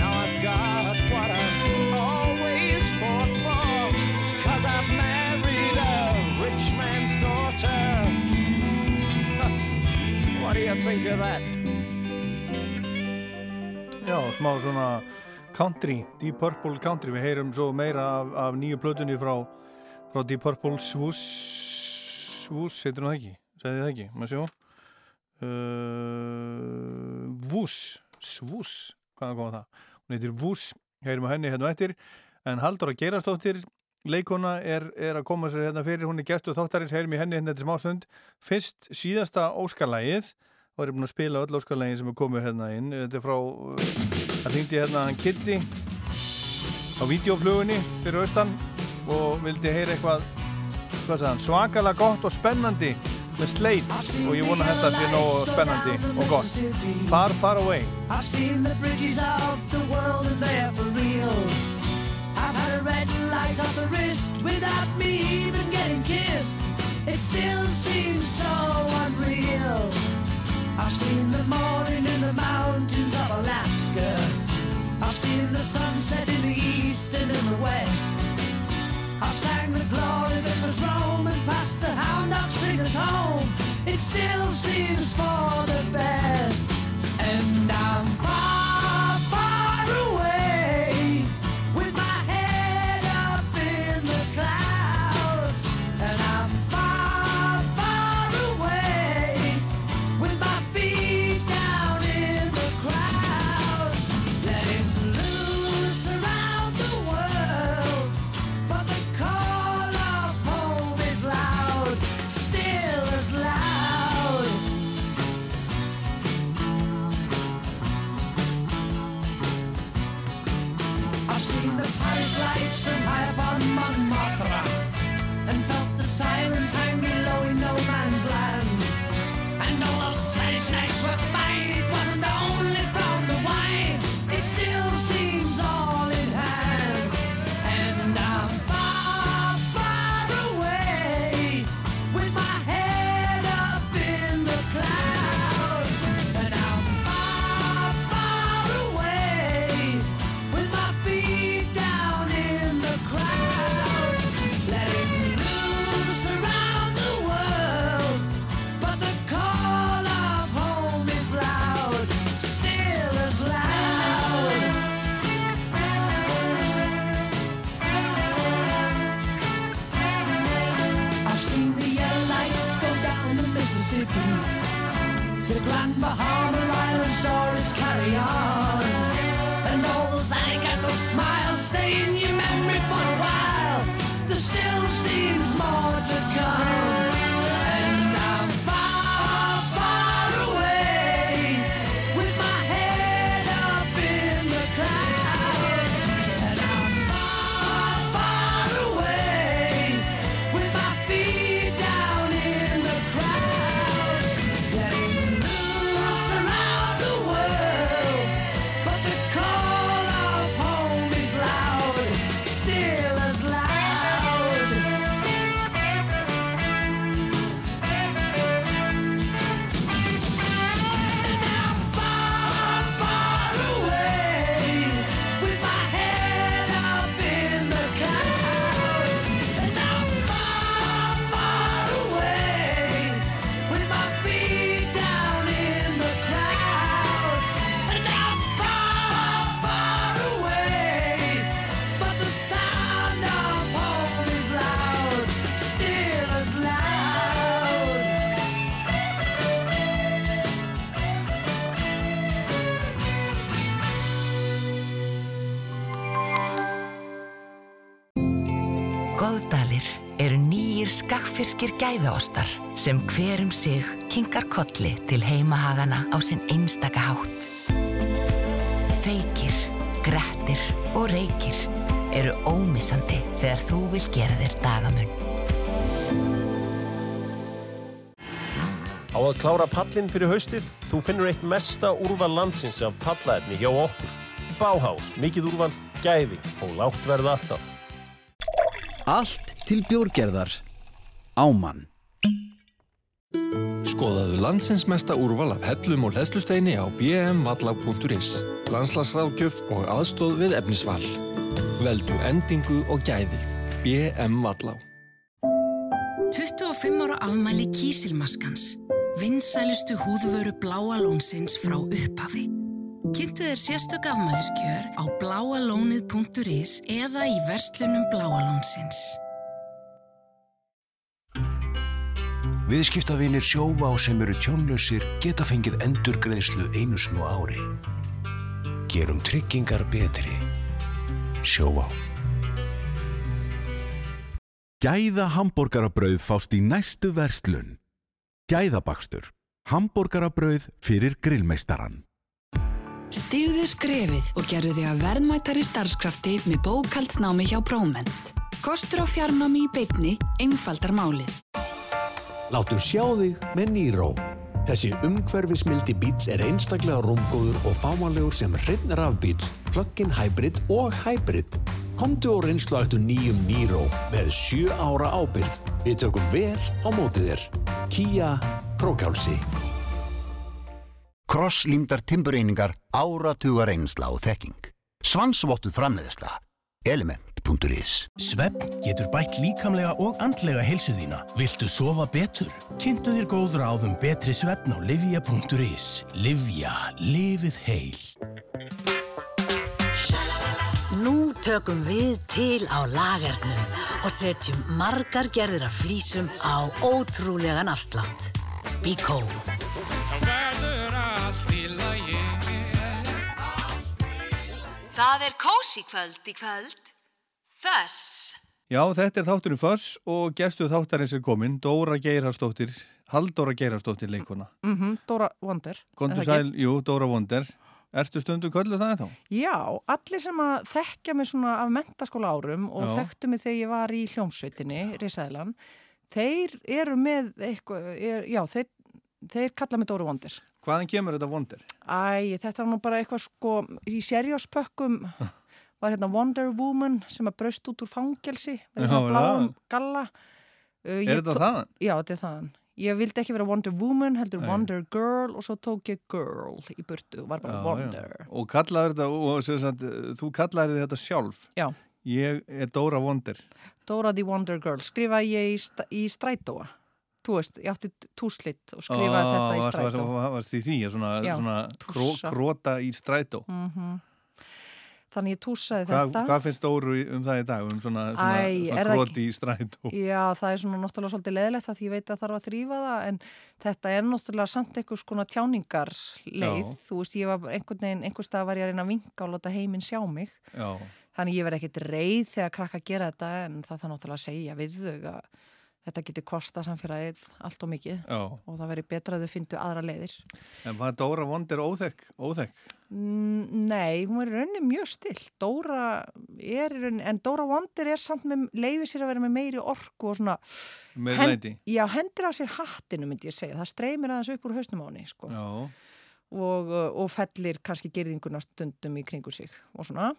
S4: Now I've got what I've always fought for. Cause I've married a rich man's daughter. What do you think of that?
S3: Já, smá svona country, Deep Purple country. Við heyrum svo meira af, af nýju plötunni frá, frá Deep Purple. Swoosh Swoosh, heitir hún það ekki? Segði það ekki, maður sjó uh, Woosh Swoosh, hvaðan kom það? Hún heitir Woosh, heyrum að henni hérna eftir. En Halldóra Geirastóttir leikona er, er að koma sér hérna fyrir. Hún er gestu þáttarins, heyrum í henni hérna þetta smástund fyrst síðasta óskarlægið og er búin að spila öll óskarlægin sem er komið hérna inn þetta er frá uh, Það ringdi hérna hann Kitty á videoflugunni fyrir austan og vildi heyra eitthvað hann, svakalega gott og spennandi með Slate og ég vona þetta sé nógu spennandi og gott Far Far Away
S35: I've seen the bridges of the world and they're for real. I've had a red light off the wrist without me even getting kissed. It still seems so unreal. I've seen the morning in the mountains of Alaska. I've seen the sunset in the east and in the west. I've sang the glory that was Rome and passed the hound dog singers home. It still seems for the best. And I'm far, The Grand
S6: skakfirskir gæðaostar sem hverum sig kinkar kolli til heimahagana á sinn einstaka hátt. Feykir, grettir og reykir eru ómissandi þegar þú vil gera þér dagamun.
S34: Á að klára pallin fyrir haustið, þú finnur eitt mesta úrval landsins af pallaefni hjá okkur. Báhás, mikið úrval, gæði og lágt verð alltaf.
S36: Allt til bjórgerðar. Ámann.
S37: Skoðaðu landsins mesta úrval af hellum og hlæslusteini á bmvallag.is Landslagsráðgjöf og aðstóð við efnisval Veldu endingu og gæði BM Vallá
S38: 25 ára afmæli kísilmaskans. Vinsælustu húðvöru bláa lónsins frá upphafi. Kynntu þér sérstök afmæliskjör á bláalónið.is eða í verslunum bláa
S39: Viðskiptavinir sjóvá sem eru tjónlausir geta fengið endurgreðslu einu snú ári. Gerum tryggingar betri. Sjóvá.
S11: Gæða hambúrgarabrauð fást í næstu verslun. Gæðabakstur. Hambúrgarabrauð fyrir grillmeistaran.
S8: Stíðu skrefið og gerðu þig að verðmættari starfskrafti með bókaldsnámi hjá Próment. Kostur á fjarnámi í beitni einfaldar málið.
S20: Láttu sjá þig með Nýró. Þessi umhverfismildi bíls er einstaklega rúmgóður og fáanlegur sem hreinn rafbíls, plug-in hybrid og hybrid. Komdu og reynslu eftir nýjum Nýró með 7 ára ábyrð. Við tökum vel á mótið þér. Kia Krókálsi.
S7: Krosslímdar timbureiningar áratugar reynsla og þekking. Svansvottuð framleiðsla. Element.is
S40: Svefn getur bætt líkamlega og andlega heilsu þína. Viltu sofa betur? Kynntu þér góð ráðum betri svefn á livja.is. Livja. Lifið heil.
S41: Nú tökum við til á lagernum og setjum margar gerðir af flísum á ótrúlegan afslátt. Bíkó.
S2: Það er kósi kvöld í kvöld. Þess.
S3: Já, þetta er þátturinn Föss og gerstu þáttarins er komin, Dóra Geirharsdóttir, Halldóra Geirharsdóttir leikona.
S42: Mm Dóra Wonder.
S3: Kondur
S42: er
S3: sæl, jú, Dóra Wonder. Ertu stundum kölluð það þá?
S42: Já, allir sem að þekkja mig svona af mentaskóla árum og
S3: Já.
S42: þekktu mig þegar ég var í hljómsveitinni, Rísæðlan, þeir eru með eitthvað, er, já, þeir, þeir kalla mig Dóra Wonder.
S3: Hvaðan kemur þetta Wonder?
S42: Æ, þetta var nú bara eitthvað sko, í serjóspökkum [laughs] var hérna Wonder Woman sem að braust út úr fangelsi, verið svona bláum galla. Uh,
S3: Er þetta þaðan?
S42: Já, þetta er þaðan. Ég vildi ekki vera Wonder Woman, heldur
S3: Nei.
S42: Wonder Girl og svo tók ég Girl í burtu og var bara
S3: Já,
S42: Wonder.
S3: já. Og kallaður þetta, og sagt, þú kallaður þetta sjálf.
S42: Já.
S3: Ég er Dóra Wonder.
S42: Dora the Wonder Girl skrifaði ég í, sta í strætóa þú veist, ég átti túslitt og skrifaði þetta í strætó
S3: varst- varst í því, svona, svona kró, króta í strætó.
S42: mm þannig ég túsaði
S3: Hvað,
S42: þetta
S3: hvað finnst Dóru í- um það í dag? Um svona, svona,
S42: Æ,
S3: svona
S42: það
S3: kroti í strætó?
S42: Já, það er svona náttúrulega svolítið leðilegt að því ég veit að þarf að þrýfa það en þetta er náttúrulega samt einhvers konar tjáningar leið,
S3: Já.
S42: þú veist ég var einhvern veginn, einhvers stað var ég að reyna að vinka og láta heiminn sjá mig,
S3: Já,
S42: þannig ég verð ekkit reið þegar krakka gera þetta en það þarf náttúrulega segja við þau að þetta getur kosta samfélagið allt og mikið
S3: Já.
S42: og það verður betra að þau fyndu aðra leiðir.
S3: en hvað Dóra Vond er óþekk? Óþekk?
S42: Nei, hún er rauninni mjög still. Dóra er rauninni, en Dóra Wonder er samt með, leiði sér að vera með meiri orku og svona... Hen-
S3: læti?
S42: Já, hendur á sér hattinu myndi ég segja. Það streymir aðeins upp úr hausnum á henni, sko. Og, og fellir kannski gerðinguna stundum í kringu sig og svona.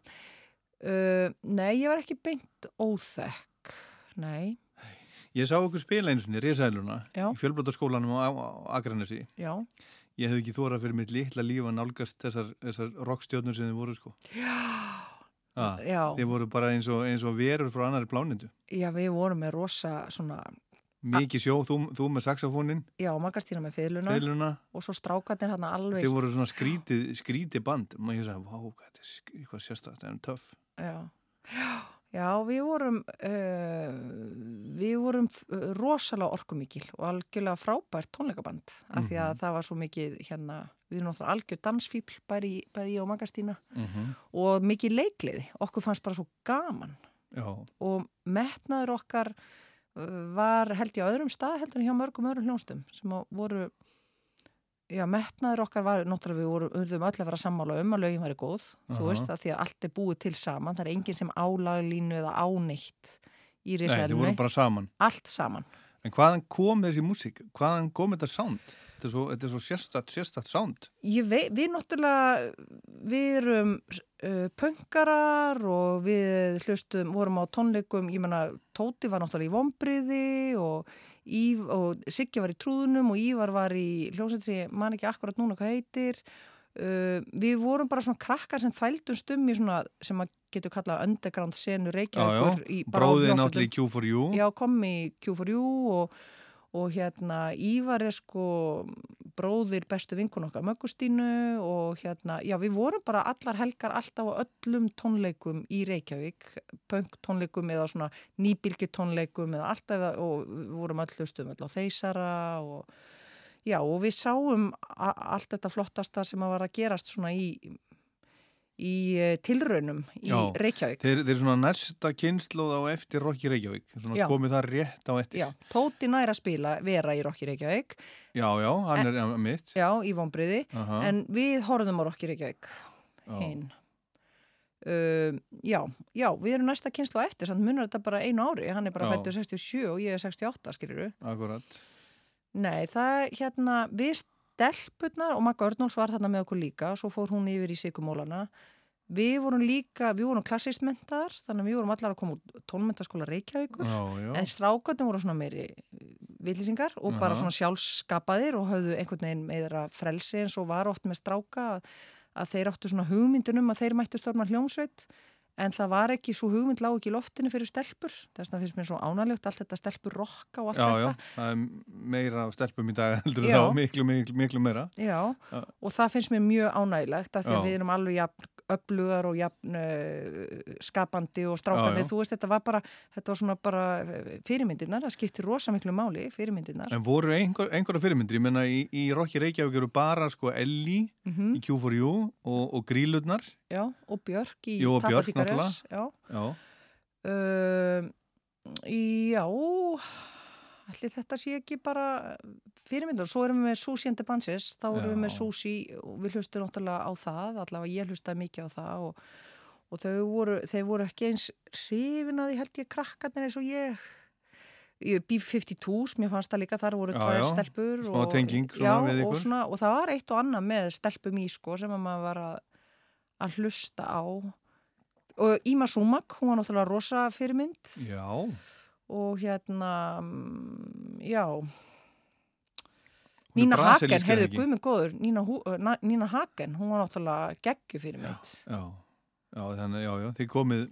S42: Uh, nei, ég var ekki beint óþekk. Nei,
S3: Ég sá okkur spila einu sinni, Rísæluna,
S42: Já.
S3: í fjölbrotaskólanum á, á Akranesi.
S42: já.
S3: Ég hef ekki þórað fyrir mitt litla líf að nálgast þessar, þessar rockstjórnur sem þið voru, sko.
S42: Já.
S3: Ah,
S42: Já.
S3: Þið voru bara eins og, eins og verur frá annari plánindu.
S42: Já, við vorum með rosa svona,
S3: Mikið sjó, þú, þú með saxofónin,
S42: já, magastína með fiðluna.
S3: fiðluna.
S42: Og svo strákarnir hann alveg...
S3: Þið voru svona skrítið, skrítið band. Og ég sagði, vá, hvað þetta er sk- eitthvað sérstætt, það er töff.
S42: Já, já við vorum, uh, við vorum uh, rosalega orkumikil og algjörlega frábært tónleikaband af því að það var svo mikið hérna, við erum náttúrulega algjör dansfíbl bæði, bæði ég og Magastína
S3: Mhm.
S42: og mikið leikliði, okkur fannst bara svo gaman
S3: Já.
S42: og metnaður okkar uh, var held ég á öðrum stað heldur en hjá mörgum öðrum hljónstum sem voru já, metnaður okkar var náttúrulega við vorum, urðum öll að vera sammála um að lögin væri góð,
S3: Aha.
S42: þú veist að því að allt er búið til saman, það er enginn sem álaglínu eða áneitt í
S3: Nei, þið
S42: risaðelunni,
S3: voru bara saman.
S42: allt saman
S3: En hvaðan kom þessi músík? Hvaðan kom þetta sound? Þetta er svo, er svo sérstætt, sérstætt sound.
S42: Ég vei, við náttúrulega, við erum uh, pöngarar og við hlustum, vorum á tónleikum, ég menna, Tóti var náttúrulega í vombriði og, og Siggi var í trúðunum og Ívar var í hljómsveit sem ég man ekki akkurat núna hvað heitir. Uh, við vorum bara svona krakkar sem þvældum stum í svona, sem að getur kallað underground senu Reykjavíkur. í- bara á
S3: Bróðið náttúrulega í Q4U.
S42: Já, kom í Q4U og, og hérna Ívar er sko bróðir bestu vinkun okkar Möggustínu og hérna, já við vorum bara allar helgar alltaf á öllum tónleikum í Reykjavík, punk tónleikum eða svona nýbylgi tónleikum eða alltaf og við vorum öll hlustum á þeysara og já og við sáum allt þetta flottasta sem að var að gerast svona í í eh, tilraunum í
S3: Já.
S42: Reykjavík.
S3: Þeir, þeir svona næsta kynnslóð á eftir Rokki Reykjavík. Svona
S42: Já.
S3: komið það rétt á eftir.
S42: Já, Tóti nær að spila vera í Rokki Reykjavík
S3: Já, já, hann er ja, mitt.
S42: Já, í vonbriði,
S3: Aha.
S42: en við horfðum á Rokki Reykjavík hinn. Uh, já, já, við erum næsta kynslu á eftir, samt munar þetta bara einu ári, hann er bara fættur 67 og ég er 68, skilur
S3: Akkurat.
S42: Nei, það, hérna, við stelpurnar og Magga Örnóls var þarna með okkur líka, svo fór hún yfir í Sigumólana. Við vorum líka, við vorum klassistmentaðar, þannig að við vorum allar að koma úr tónmentaskóla Reykjavíkur.
S3: Já, já.
S42: En strákarnir voru svona meiri villýsingar og bara
S3: Aha.
S42: svona sjálfskapaðir og höfðu einhvern veginn meira frelsi eins og var oft með stráka að, þeir áttu svona hugmyndin um að þeir mættu stórma hljómsveit en það var ekki, svo hugmynd lág ekki í loftinu fyrir stelpur, þess vegna finnst mér svo ánæglegt allt þetta stelpur rokka og allt
S3: Já,
S42: þetta.
S3: já, það er meira af stelpum í dag heldur
S42: Já.
S3: þá, miklu, miklu, miklu meira.
S42: Já,
S3: Já.
S42: og það finnst mér mjög ánægilegt af því að
S3: Já.
S42: við erum alveg jafn öflugar og jafn uh, skapandi og strákandi.
S3: Já, já.
S42: Þú veist, þetta var bara, þetta var svona bara eh, fyrirmyndirnar, það skiptir rosa miklu máli, fyrirmyndirnar.
S3: En voru einhver, einhverja fyrirmyndir, ég menna í, í Rokki Reykjavík eru bara sko Elli
S42: Mhm.
S3: í Q4U og, og Grílurnar.
S42: Já, og Björk í
S3: Jú, og
S42: Tappa
S3: Björk náttúrulega.
S42: Já.
S3: Já.
S42: Uh, já, allir þetta sé ekki bara fyrirmyndur. Svo erum við með Susi and the Bunches, þá erum við
S3: Já.
S42: með Susi og við hlustum náttúrulega á það, allavega ég hlustaði mikið á það og, og þau voru, þau voru ekki eins hrifin að því held ég krakkarnir eins og ég. Ég- B-52, mér fannst það líka, þar voru tvær stelpur og,
S3: tenging svona
S42: já,
S3: við
S42: og, svona, og það var eitt og annað með stelpum í sko sem að maður var að, að hlusta á og Íma Súmak, hún var náttúrulega rosa fyrirmynd
S3: Já.
S42: Og hérna mm, já. Nína Hagen, heyrðu guðminn góður Nína, Nína Hagen, hún var náttúrulega geggju fyrirmynd
S3: Já, já, þannig, já, já, þið komið,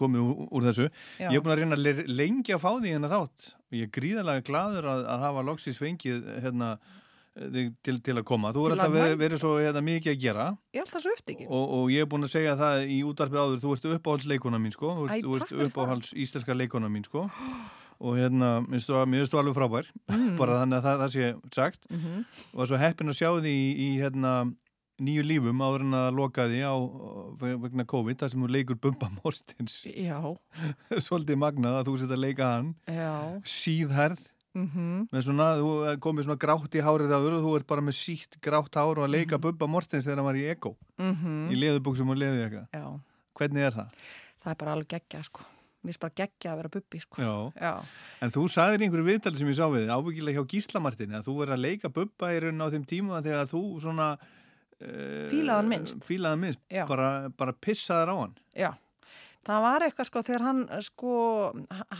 S3: komið úr, þessu.
S42: Já.
S3: Ég er búin að reyna lengi að fá því hérna þátt. Og ég er gríðarlega gladur að, að hafa loksins fengið hérna til, til að koma. Þú er alltaf verið, verið svo hérna, mikið að gera
S42: Ég er alltaf svo upptekinn.
S3: og, og ég er búin að segja það í útvarpið áður, þú ert uppáhaldsleikona mín sko, þú
S42: Æ,
S3: þú ert
S42: fyrir það.
S3: uppáhalds íslenska leikona mín sko og hérna, mér finnst þú alveg frábær
S42: Mm.
S3: bara þannig að það, það sé sagt
S42: Mhm.
S3: og var svo heppin að sjá því í, í hérna nýju lífum áður en að loka því á vegna COVID, það sem þú leikur Bumba Mortins
S42: Já. [laughs]
S3: svolítið magnað að þú setja að leika hann
S42: Já.
S3: síðherð
S42: Mhm.
S3: með svona, þú er komið svona grátt í hárið áður og þú ert bara með sítt grátt hár og að leika Bubba Mortens þegar hann var í Ego
S42: Mhm.
S3: í leðubuxum og leðu eitthvað hvernig er það?
S42: Það er bara alveg geggja, sko. Mér finnst bara geggja að vera bubbi, sko.
S3: Já.
S42: Já.
S3: En þú sagðir einhverju viðtali sem ég sá við ábyggilega hjá Gíslamartin að þú verður að leika Bubba í raun á þeim tíma þegar þú svona uh,
S42: Fílaðan minnst.
S3: fílaðan minnst, bara, bara pissaðar á hann
S42: Já. Það var eitthvað sko þegar hann sko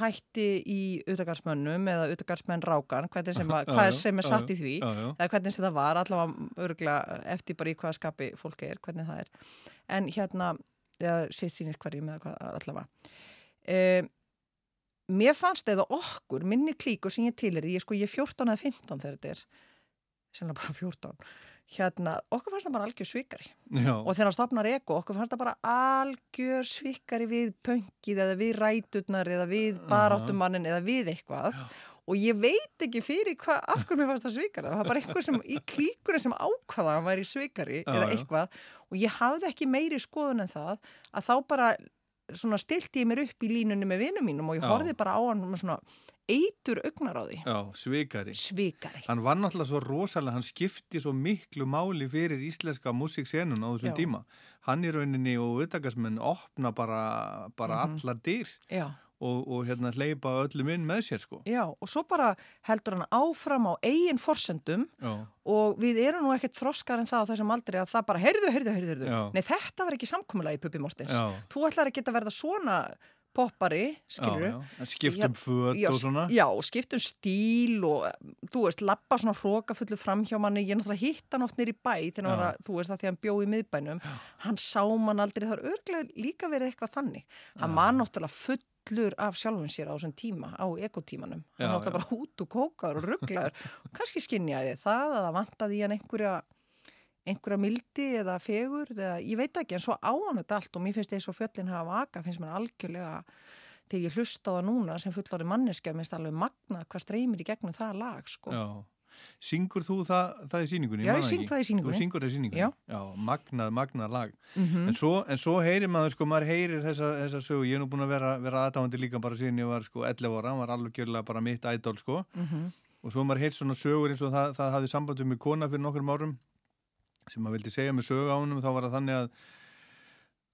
S42: hætti í utagarsmönnum eða utagarsmenn rákan, sem, [laughs]
S3: Já,
S42: hvað sem er satt í því, eða hvernig sem það var, allavega örgulega eftir bara í hvaða skapi fólk er, hvernig það er. En hérna, eða sitt sínist hverjum eða hvað allavega. Um, mér fannst eða okkur, minni klíku sem ég til er, ég sko ég er 14 eða 15 þegar þetta er, sennilega bara 14, hérna, okkur fannst það bara algjör svikari
S3: Já.
S42: og þegar hann stopnar eko, okkur fannst það bara algjör svikkari við pöngið eða við ræturnar eða við baráttumannin eða við eitthvað og ég veit ekki fyrir hvað, af hverju mér fannst það svikari það var bara einhver sem í klíkunni sem ákvaða að hann væri svikari
S3: Já,
S42: eða
S3: já.
S42: eitthvað og ég hafði ekki meiri skoðun en það að þá bara svona stilti ég mér upp í línunni með vinum mínum og ég
S3: Já.
S42: horfði bara á hann með svona eitur augnar á því
S3: Já, svikari.
S42: Svikari.
S3: Hann var náttúrulega svo rosalega, hann skipti svo miklu máli fyrir íslenska músiksenun á þessum
S42: Já.
S3: tíma. Hann í rauninni og auðvitaðgasmenn opna bara, bara
S42: Mhm.
S3: allar dyr
S42: Já.
S3: og, og hérna hleypa öllum inn með sér sko.
S42: Já, og svo bara heldur hann áfram á eigin forsendum
S3: Já.
S42: og við erum nú ekkert þroskar en það á þessum aldrei að það bara, heyrðu, heyrðu, heyrðu, heyrðu. Nei, þetta var ekki samkomulega í Puppi Mortens.
S3: Já.
S42: Þú ætlar ekki að verða svona poppari, skilur
S3: Já, já. En skiptum föt og svona.
S42: Já, skiptum stíl og þú veist, lappa svona hrókafullu fram hjá manni, ég náttúrulega hitt hann oft nýr í bæ þegar
S3: Já.
S42: að, þú veist, að því hann bjó í miðbænum hann sá mann aldrei, það er örglega líka verið eitthvað þannig. Hann var náttúrulega fullur af sjálfum sér á þessum tíma, á ekotímanum. Hann
S3: Já,
S42: náttúrulega bara út og kókaður og rugglaður og kannski skinjaði það að það vantaði hann einhverja einhverja mildi eða fegur eða ég veit ekki en svo á hann þetta allt og mér finnst eins og fjöllin hafa vaka finnst mér algjörlega þegar ég hlusta á það núna sem fullorði manneska minnst alveg magnað hvað streymir í gegnum það lag sko.
S3: Já. Syngur þú það, það í síningunni?
S42: Já, ég syng það í sýningunni.
S3: Þú syngur það í síningunni?
S42: Já.
S3: magnað, magnað lag.
S42: Mhm.
S3: en, svo, en svo heyrir maður, sko, maður heyrir þessa, þessa sögu. Ég er nú búin að vera, vera aðdáðandi líka bara síðan ég var, sko, 11 ára. Hann var alveg gjörlega bara mitt ædol, sko.
S42: Mhm.
S3: Og svo maður heyrt svona sögur eins og það, það hafði sambandum með kona fyrir nokkrum árum sem maður vildi segja með sögu á hennum. Þá var það þannig að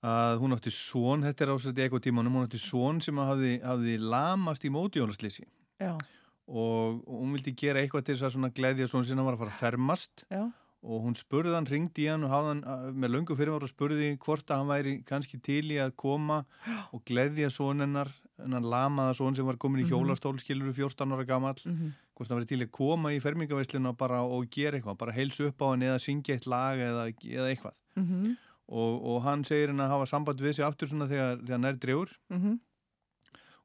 S3: að hún átti són, þetta er ásett í ekotímanum, hún átti són sem að hafði, hafði lamast í mótjónaslýsi
S42: Já,
S3: og hún vildi gera eitthvað til þess að gleðja svona sinna var að fara að fermast
S42: já,
S3: og hún spurði hann, ringdi í hann og hafði hann með löngu fyrirvar og spurði hvort að hann væri kannski til í að koma og gleðja sonennar hennan lamaða son sem var komin í
S42: Mhm.
S3: hjólastól skilur 14 ára gamall
S42: Mhm.
S3: Hvort hann væri til að koma í fermingaveislinu bara og gera eitthvað, bara heilsu upp á hann eða syngja eitt lag eða, eða eitthvað
S42: Mhm.
S3: og, og hann segir hann að hafa samband við sig aftur svona þegar, þegar nær dregur
S42: Mhm.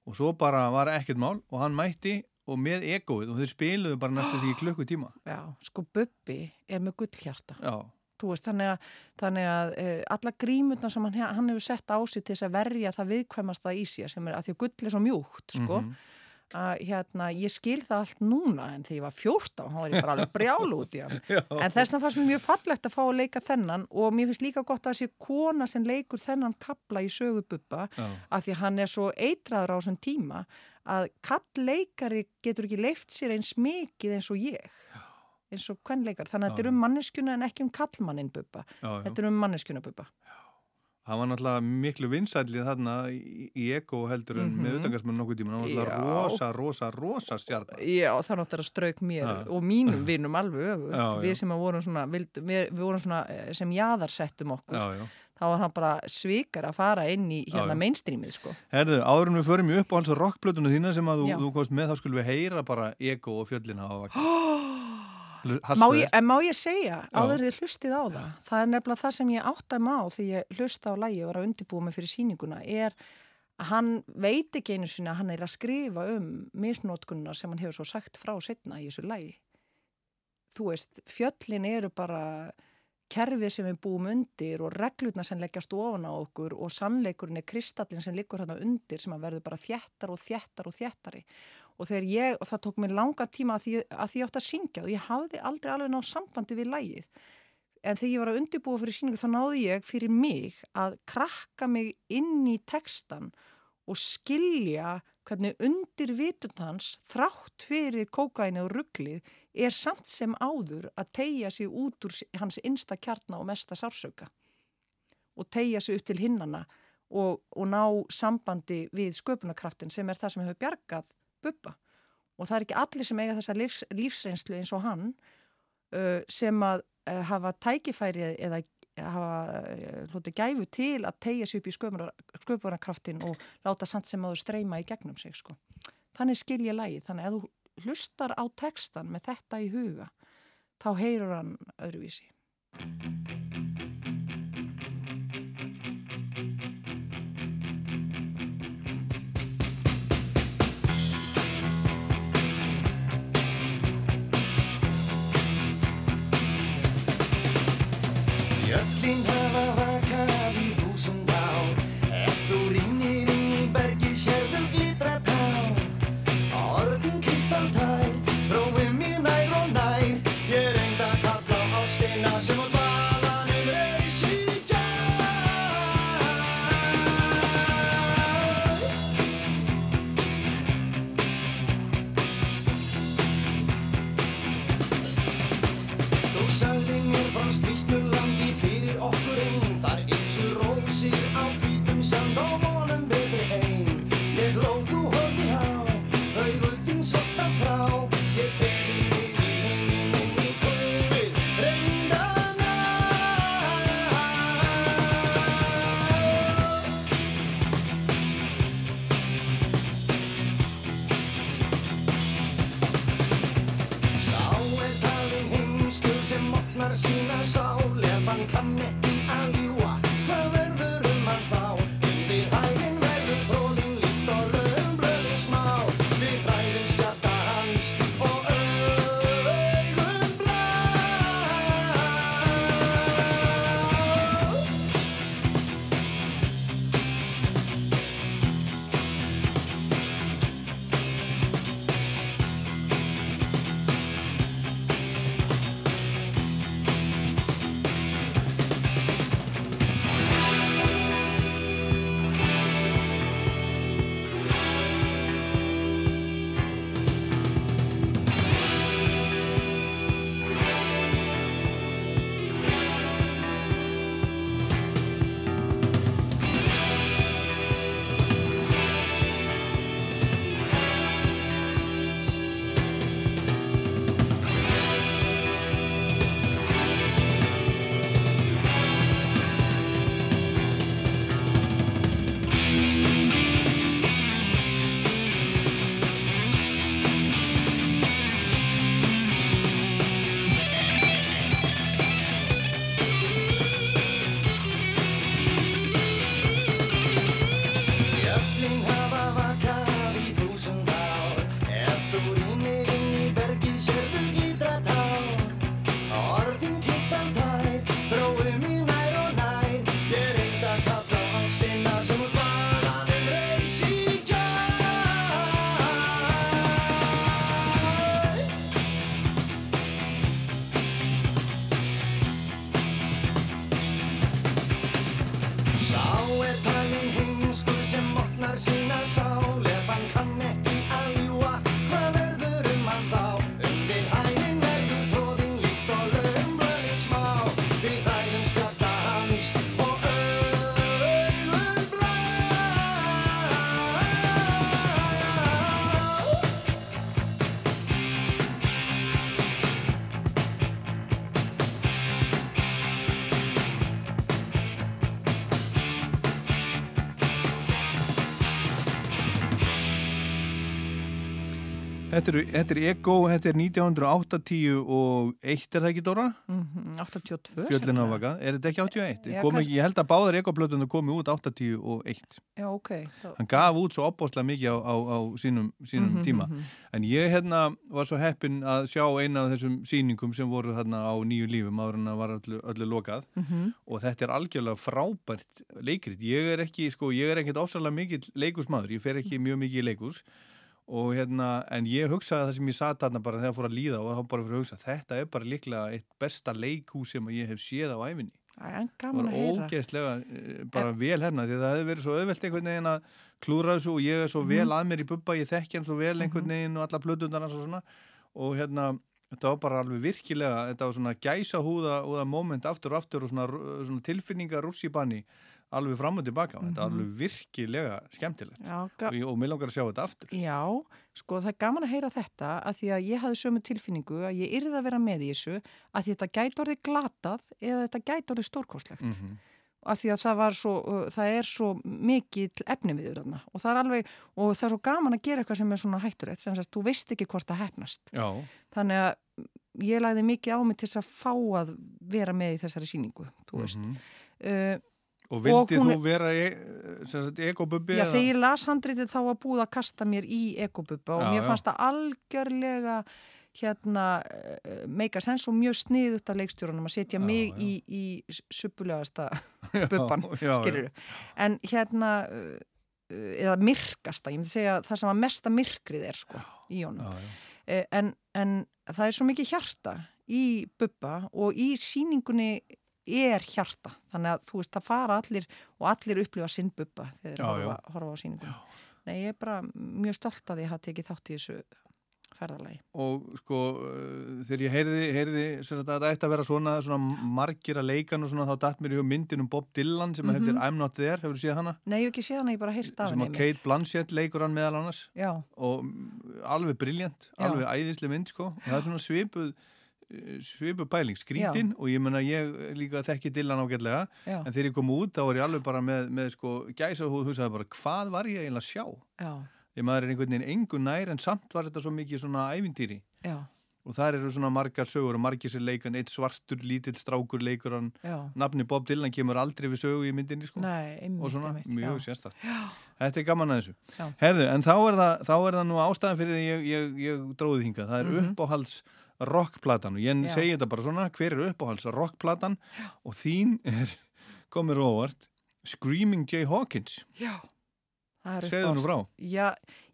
S3: og svo bara var ekkert mál og hann mætti og með egoið og þeir spiluðu bara næstu því [gasps] klukkutíma
S42: já, sko Bubbi er með gullhjarta
S3: Já,
S42: Þú veist, þannig að, þannig að e, alla grímurna sem hann, hann hefur sett á sig til þess að verja það viðkvæmasta í sér sem er að því að gull er svo mjúkt, sko.
S3: Mhm.
S42: Að hérna, ég skil það allt núna en þegar ég var 14, þá var ég bara alveg brjál út í hann. [laughs]
S3: Já.
S42: En þess vegna fannst mér mjög fallegt að fá að leika þennan og mér finnst líka gott að sé kona sem leikur þennan kapla í sögububba
S3: Já.
S42: að því hann er svo eitraður á þessum tíma að kallleikari getur ekki leift sér eins mikið eins og ég eins og hvern leikar, þannig að
S3: Já,
S42: þetta er um manneskjuna en ekki um kallmannin bubba
S3: Já, já.
S42: þetta er um manneskjuna bubba
S3: hann var náttúrulega miklu vinsællið þarna í, ego heldur en
S42: Mhm.
S3: með utangarsmenn nokkuð tíma, hann var náttúrulega rosa, rosa, rosa stjarnar
S42: Já, það náttúrulega strauk mér
S3: Já.
S42: og mínum vinum alveg öfugt.
S3: Já, já.
S42: Við sem vorum svona, við, við vorum svona eh, sem jaðarsettum okkur.
S3: Já.
S42: Þá var hann bara svikar að fara inn í hérna mainstreamið, sko.
S3: Herðu, áður en við förum upp á alls rockplötuna þína sem að þú, þú komst með, þá skulum við heyra bara ego og fjöllina á vakna. [gasps]
S42: Má ég, má ég segja, áður þið hlustið á það, það er nefnilega það sem ég átta mig á því ég hlusta á lægi og var að undirbúa mig fyrir sýninguna, er að hann veit ekki einu sinni að hann er að skrifa um misnótkunna sem hann hefur svo sagt frá setna í þessu lægi. þú veist, fjöllin eru bara kerfið sem við búum undir og reglurna sem leggjast ofan á okkur og sannleikurinn er kristallin sem liggur þarna undir sem að verður bara þjættar og þjættar og þjættari og þegar ég, og það tók mér langa tíma að því, að því ég átt að syngja og ég hafði aldrei alveg ná sambandi við lægið en þegar ég var að undirbúa fyrir síningu þá náði ég fyrir mig að krakka mig inn í textan og skilja hvernig undir vitundans þrátt fyrir kókaini og rugglið er samt sem áður að tegja sig út úr hans einsta kjarna og mesta sársöka og tegja sig upp til hinnana og, og ná sambandi við sköpunarkraftin sem er það sem hefur bjargað buppa og það er ekki allir sem eiga þessa lífs, lífsreynslu eins og hann uh, sem að uh, hafa tækifæri eða hafa hlutið gæfu til að tegja sig upp í sköpunarkraftin og láta samt sem áður streyma í gegnum sig sko. Þannig skilja lægi, þannig að þú hlustar á textan með þetta í huga þá heyrur hann öðruvísi.
S4: walking
S3: Þetta er, Ego, þetta er 1980 og 1 er það ekki Dóra?
S42: Mhm, 82
S3: Fjöllin á
S42: sennilega.
S3: vaka, er þetta ekki 81?
S42: Já,
S3: kom ég held að báðar Ego-plötunum komi út 80 og 1
S42: Já, ok. þá-
S3: Hann gaf út svo opbóðslega mikið á, á, á sínum, sínum
S42: Mhm,
S3: tíma
S42: mhm.
S3: En ég hérna var svo heppinn að sjá eina af þessum sýningum sem voru þarna á nýju lífum áður en að var öllu, öllu lokað
S42: Mhm.
S3: og þetta er algjörlega frábært leikrit. Ég er ekki, sko, ég er ekkert ofsalega mikill leikusmaður, ég fer ekki mjög mikið í leikus og hérna, en ég hugsaði það sem ég satt þarna bara þegar fór að líða og þá bara fyrir að hugsa, þetta er bara líklega eitt besta leikhús sem ég hef séð á æfinni.
S42: En
S3: Það var ógeðslega eh, bara vel hérna því að það hefði verið svo auðvelt einhvern veginn að klúra þessu og ég er svo
S42: Mhm.
S3: vel að mér í bubba, ég þekki hann svo vel einhvern veginn og alla plötundar og svona og hérna þetta var bara alveg virkilega, þetta var svona gæsa húða húða moment aftur og aftur og svona, svona tilfinningar rússibanni alveg fram og tilbaka, þetta var
S42: Mhm.
S3: alveg virkilega skemmtilegt
S42: Já,
S3: og, og mér langar að sjá þetta aftur
S42: Já, sko það er gaman að heyra þetta að því að ég hafði sömu tilfinningu að ég yrði að vera með í þessu að þetta gæti orðið glatað eða þetta gæti orðið stórkostlegt
S3: Mhm.
S42: að því að það var svo, uh, það er svo mikið efni við þarna og það er alveg, og það er svo gaman að gera eitthvað sem er svona hætturætt, sem sagt, þú veist ekki hvort það hefnast.
S3: Já,
S42: Þannig að ég lagði mikið á mig til þess að fá að vera með í þessari síningu, þú veist.
S3: Mhm.
S42: Uh,
S3: og vildi
S42: hún
S3: þú
S42: er-
S3: vera e, ekobubbi
S42: Já,
S3: eða?
S42: þegar ég las handritið þá var búið að kasta mér í ekobubba og
S3: Já,
S42: mér
S3: já.
S42: fannst það algjörlega hérna uh, meika sens og mjög sniðut af leikstjórunum að setja mig í, í suppulegasta [laughs] [laughs]
S3: Já,
S42: bubban,
S3: já, já.
S42: skilur En hérna, uh, eða myrkasta, ég myndi segja það sem að mesta myrkrið er sko í honum.
S3: Já, já.
S42: Eh, En, en það er svo mikið hjarta í bubba og í síningunni er hjarta. Þannig að þú veist það fara allir og allir upplifa sinn bubba þegar
S3: Já,
S42: horfa, horfa á síningunni Nei, ég er bara mjög stolt að ég hafa tekið þátt í þessu ferðalagi.
S3: Og sko uh, þegar ég heyrði, heyrði sem að þetta ætti að vera svona, svona margir að leikan og svona þá datt mér í myndin um Bob Dylan sem mm
S42: Mhm.
S3: heitir I'm Not There, hefur þú séð hana?
S42: Nei, ég hef ekki séð hana, ég bara heyrst af
S3: sem
S42: henni
S3: að Kate Blanchett leikur hann meðal annars.
S42: Já.
S3: og alveg briljant, alveg æðislega mynd sko. Og það er svona svipuð svipuð pæling, skrítin og ég menna ég líka þekki Dylan ágætlega
S42: Já.
S3: en þegar ég kom út þá var ég alveg bara með, með sko gæsa húð hugsaði bara hvað var ég eiginlega að sjá?
S42: Já,
S3: ég maður er einhvern veginn engu nær en samt var þetta svo mikið svona ævintýri.
S42: Já,
S3: og þar eru svona margar sögur og margir sem leikan eitt svartur lítill strákur leikur hann. Nafni Bob Dylan kemur aldrei við sögu í myndinni sko.
S42: Nei, einmitt,
S3: og svona
S42: einmitt,
S3: mjög sérstakt. Þetta er gaman að þessu.
S42: Já.
S3: herðu en þá er, það, þá er það nú ástæðan fyrir því ég, ég, ég dróði hingað. Það er
S42: Mhm.
S3: uppáhalds rockplatan. Og ég
S42: Já.
S3: segi þetta bara svona hver er uppáhalds rockplatan? Og þín er komir óvart Screaming Jay Hawkins.
S42: Já, það er
S3: Segðu nú
S42: uppáhalds.
S3: frá.
S42: Já,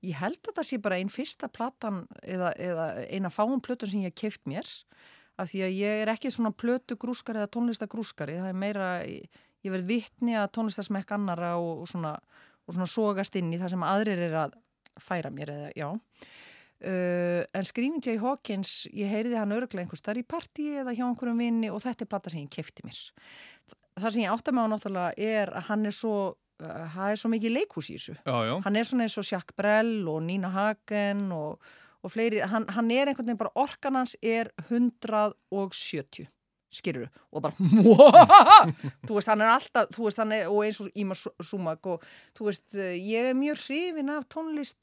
S42: ég held að það sé bara einn fyrsta platan eða, eða eina fáum plötun sem ég hef keift mér. Af því að ég er ekki svona plötu grúskari eða tónlistagrúskari, það er meira ég verð vitni að tónlistasmekk annara og, og svona, og svona sogast inn í það sem aðrir er að færa mér eða, já Uh, en Screaming Jay Hawkins ég heyriði hann örglega einhvers þar í partíi eða hjá einhverjum vinni og þetta er plata sem ég kefti mér. Það sem ég átta mig á náttúrulega er að hann er svo uh, það er svo mikið leikhús í þessu.
S3: Já, já.
S42: hann er svona eins og Jacques Brel og Nina Hagen og, og fleiri, hann, hann er einhvern veginn bara orkan hans er 170 skilur og bara þú veist hann er alltaf þú veist hann er og eins og Íma Sumak og þú veist eh, ég er mjög hrifin af tónlist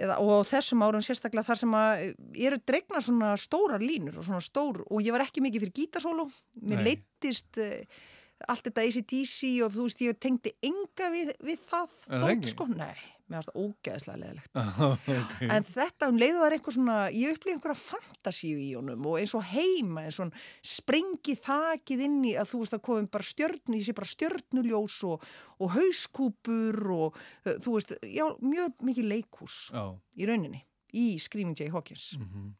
S42: eða, og á þessum árum sérstaklega þar sem að eru dregna svona stórar línur og svona stór og ég var ekki mikið fyrir gítarsólu mér leittist uh, allt þetta ACDC og þú veist ég tengdi enga við, við það,
S3: það
S42: dót,
S3: ekki?
S42: sko, nei, mér varst það ógeðslega leðilegt [laughs]
S3: okay.
S42: en þetta um leiðu það er einhver svona ég upplýði einhverja fantasíu í honum og eins og heima, eins og sprengi þakið inn í að þú veist að komum bara stjörn, ég sé bara stjörnuljós og, og hauskúpur og uh, þú veist, já, mjög mikið leikhús
S3: Já.
S42: í rauninni í Screaming Jay Hawkins
S3: Mhm.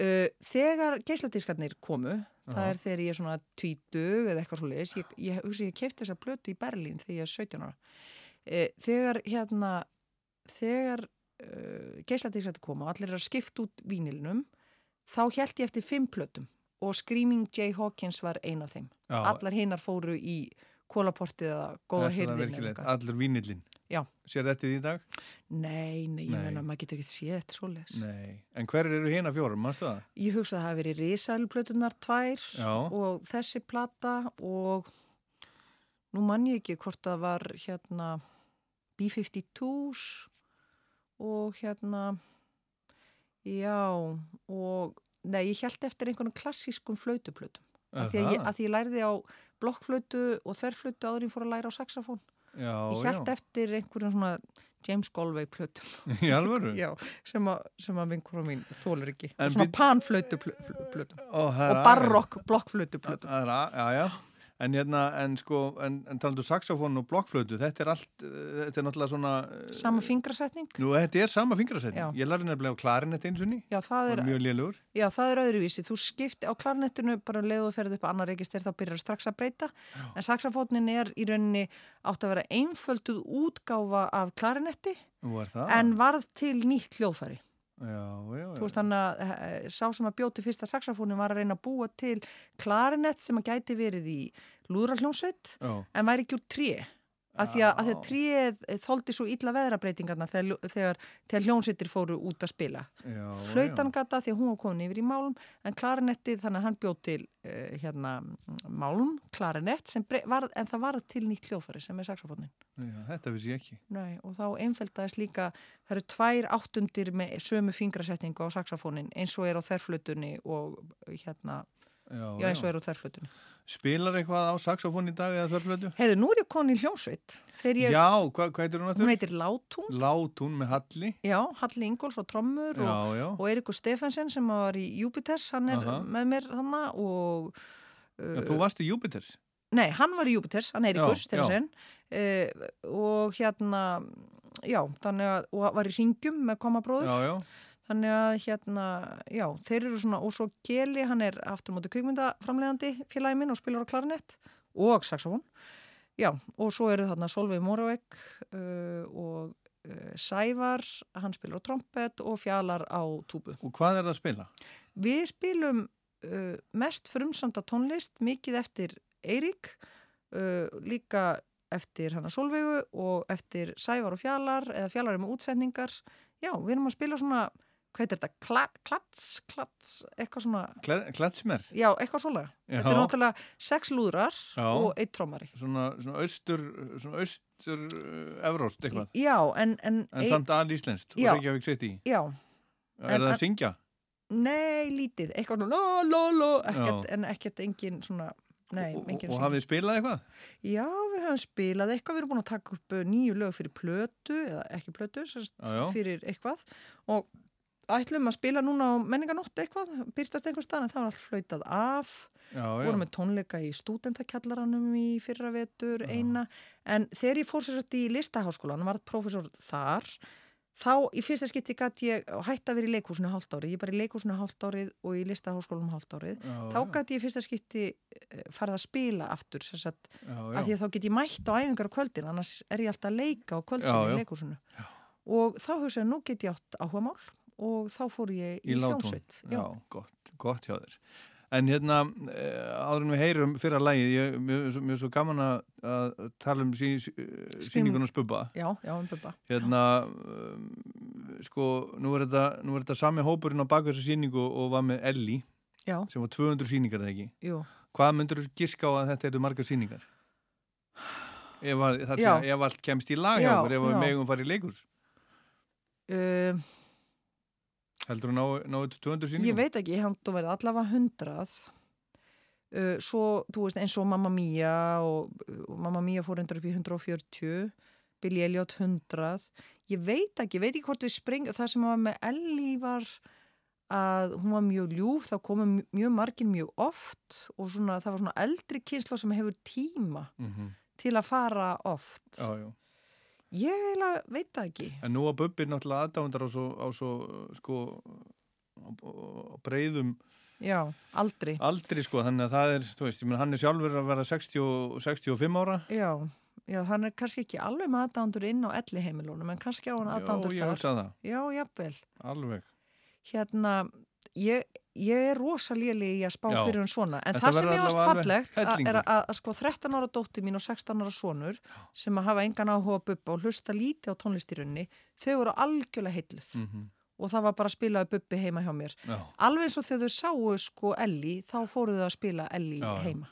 S42: uh, þegar geisladiskarnir komu það
S3: Já.
S42: er þegar ég er svona tvítug eða eitthvað svo leiðis, ég, ég, hugsa, ég kefti þessa plötu í Berlín þegar ég er 17 ára uh, þegar hérna þegar uh, geisladiskarnir komu og allir er að skipta út vínilinum þá held ég eftir fimm plötum og Screaming Jay Hawkins var ein af þeim
S3: Já.
S42: allar hinnar fóru í kólaportið eða góða
S3: virkilegt? Allur vínillin. Sér þetta í dag?
S42: Nei, nei, ég
S3: Nei.
S42: meina maður getur ekki svoleiðis
S3: Nei En hver eru hérna fjórum?
S42: Ég hugsa að það hafi verið risælplötunar tvær
S3: Já.
S42: og þessi plata og nú mann ég ekki hvort það var hérna B-52s og hérna Já, og nei, ég held eftir einhvern klassískum flautuplötum. Af því að,
S3: það?
S42: að því ég lærði á blokkflötu og þverflötu áður ég fór að læra á saxofón.
S3: Já,
S42: ég held
S3: já.
S42: eftir einhverjum svona James Galway plötum. [laughs]
S3: Í alvöru?
S42: já, sem að, að vinkura mín þólur ekki.
S3: En
S42: svona
S3: bíd-
S42: panflötu
S3: er
S42: Og barokk blokkflötu
S3: er að, já, já. En hérna, en sko, en, en talandu saxofón og blokkflötu, þetta er allt, uh, þetta er náttúrulega svona... uh,
S42: Sama fingrasetning.
S3: Nú, þetta er sama fingrasetning.
S42: Já.
S3: Ég lærði nefnilega á klarinett eins og ný.
S42: Já, það er,
S3: Mjög lélugur.
S42: já, það er öðruvísi. Þú skipti á klarnettinu bara um leið og ferði upp á annar registir þá byrjar strax að breyta. En saxofónin er í rauninni átt að vera einfölduð útgáfa af klarinetti
S3: Nú það.
S42: en varð til nýtt hljóðfæri. Þú veist þannig að eh, sá sem að bjóti fyrsta saxofónin var að reyna að búa til klarinett sem að gæti verið í lúðraljónsveit
S3: Já.
S42: en væri ekki úr tré. Að því að, því að tréð þóldi svo illa veðrabreitingarna þegar, þegar, þegar hljónsveitir fóru út að spila.
S3: Já,
S42: Flautan gata því að hún var komin yfir í málum en klarinettið þannig að hann bjóð til uh, hérna málum, klarinett var, en það var til nýtt hljóðfæri sem er saxofónin.
S3: Já, þetta vissi ég ekki.
S42: Nei, og þá einfeldaðist líka, það eru tvær áttundir með sömu fingrasetningu á saxofónin eins og er á þerflutunni og hérna,
S3: Já,
S42: já, eins og er á þerflutunni.
S3: Spilar eitthvað á saxofón í dag eða þörflötu?
S42: Heyrðu, nú er ég komin í hljónsveit. Þegar Ég,
S3: Já, hvað hva heitir hún aftur?
S42: Hún heitir Látún.
S3: Látún með Halli.
S42: Já, Halli Ingóls og trommur
S3: Já,
S42: og, og Eirikur Stefensen sem var í Júpiters, hann er
S3: Aha.
S42: með mér þannig og...
S3: Já, þú varst í Júpiters.
S42: Nei, hann var í Júpiters, hann Eirikur
S3: Já,
S42: Stefensen uh, og hérna, já, þannig að, og var í ringjum með komabróður.
S3: Já, já.
S42: Þannig að hérna, já, þeir eru svona, og svo Geli, hann er aftur móti kvikmyndaframlegandi félagi minn og spilar á klarinett og saxofón. Já, og svo eru þarna Solveig Moravek uh, og uh, Sævar, hann spilar á trompet og Fjalar á túbu.
S3: Og hvað er það að spila?
S42: Við spilum uh, mest frumsamda tónlist, mikið eftir Eirík, uh, líka eftir hana Solveigu og eftir Sævar og Fjalar, eða Fjalar er með útsetningar. Já, við erum að spila svona, hvað heitir þetta, Kla, klats, klats, eitthvað svona,
S3: Kletsmer?
S42: já, eitthvað svolega. Þetta er náttúrulega sex lúðrar
S3: Já.
S42: og eitt trómari.
S3: Svona, svona austur, svona austur uh, evróst eitthvað.
S42: Já, en... En,
S3: En samt alíslenskt og
S42: Já.
S3: Reykjavík City.
S42: Já.
S3: Er
S42: En-
S3: það að syngja?
S42: Nei, lítið, eitthvað svona, lo, lo, lo, ekkert,
S3: Já.
S42: en ekkert engin svona, nei, engin
S3: Og hafið spilað eitthvað?
S42: Já, við höfum spilað eitthvað, við erum búin að taka upp uh, nýju lög fyrir plötu, eða ekki plötu, sérst, fyrir eitthvað og ætlum að spila núna á menninganótt eitthvað, byrtast einhver stað en það var allt flautað af,
S3: Já, já.
S42: vorum með tónleika í stúdentakjallaranum í fyrra vetur, eina, en þegar ég fór sérst í listaháskólan, var profesor þar, þá í fyrsta skipti gæti ég hætti að vera í leikhúsinu hálft árið, ég er bara í leikhúsinu hálft árið og í listaháskólanum hálft árið,
S3: Já,
S42: þá
S3: já.
S42: gæti ég í fyrsta skipti eh, farið að spila aftur, sérst að
S3: Já, já.
S42: að þá get ég mætt á æfingar á kvöldin annars er ég alltaf að leika á kvöldin
S3: Já, já.
S42: og þá hugsaði nú get ég átt áhuga mál og þá fór ég í,
S3: Í
S42: hljómsveit
S3: Já, gott, gott hjá þér. En hérna, eh, áður en við heyrum fyrra lægið, ég mér er svo- gaman að, að tala um sí, síningun og spubba.
S42: já, já, um bubba
S3: Hérna, um, sko, nú er þetta, nú er þetta sami hópurinn á baku þessu síningu og var með Elli,
S42: Já.
S3: sem var 200 síningar þegar ekki.
S42: Jú.
S3: Hvað myndur þú giska á að þetta eru margar síningar? Ef, að,
S42: Já.
S3: ef allt kemst í lag
S42: Já,
S3: ef við
S42: já.
S3: megum fara í leikus.
S42: uh,
S3: Heldur þú náðu ná 200 síningum?
S42: ég veit ekki, ég held að verða allavega hundrað uh, svo, þú veist, eins og Mamma Mia og, og Mamma Mia fór undir upp í 140 Billy Elliot 100 ég veit ekki, ég veit ekki hvort við spring það sem var með Ellie var að hún var mjög ljúf, það komu mj- mjög margir mjög oft og svona, það var svona eldri kynsla sem hefur tíma
S3: Mhm.
S42: til að fara oft
S3: Já, já.
S42: Ég veit það ekki
S3: En nú að Bubbi er náttúrulega aðdándar á svo, á svo sko, á, á breyðum
S42: já, aldrei
S3: aldri, sko, þannig að það er, þú veist, ég menn hann er sjálfur að vera 60, og- 65 ára.
S42: já, já, hann er kannski ekki alveg með aðdándur inn á elli heimilunum en kannski á hann aðdándur
S3: ég
S42: þar
S3: hugsa það.
S42: já, jafnvel
S3: Alveg.
S42: hérna, ég, ég er rosaléli í að spá
S3: Já.
S42: fyrir hún svona en
S3: Þetta
S42: það sem ég varst fallegt að, er að, að sko 13 ára dóttir mín og 16 ára sonur sem að hafa engan áhuga bubba og hlusta lítið á tónlistýrunni þau voru algjörlega heitluð
S3: Mhm.
S42: og það var bara að spila bubbi heima hjá mér
S3: Já.
S42: alveg eins og þegar þau sáu sko Elli þá fóruðu að spila Elli heima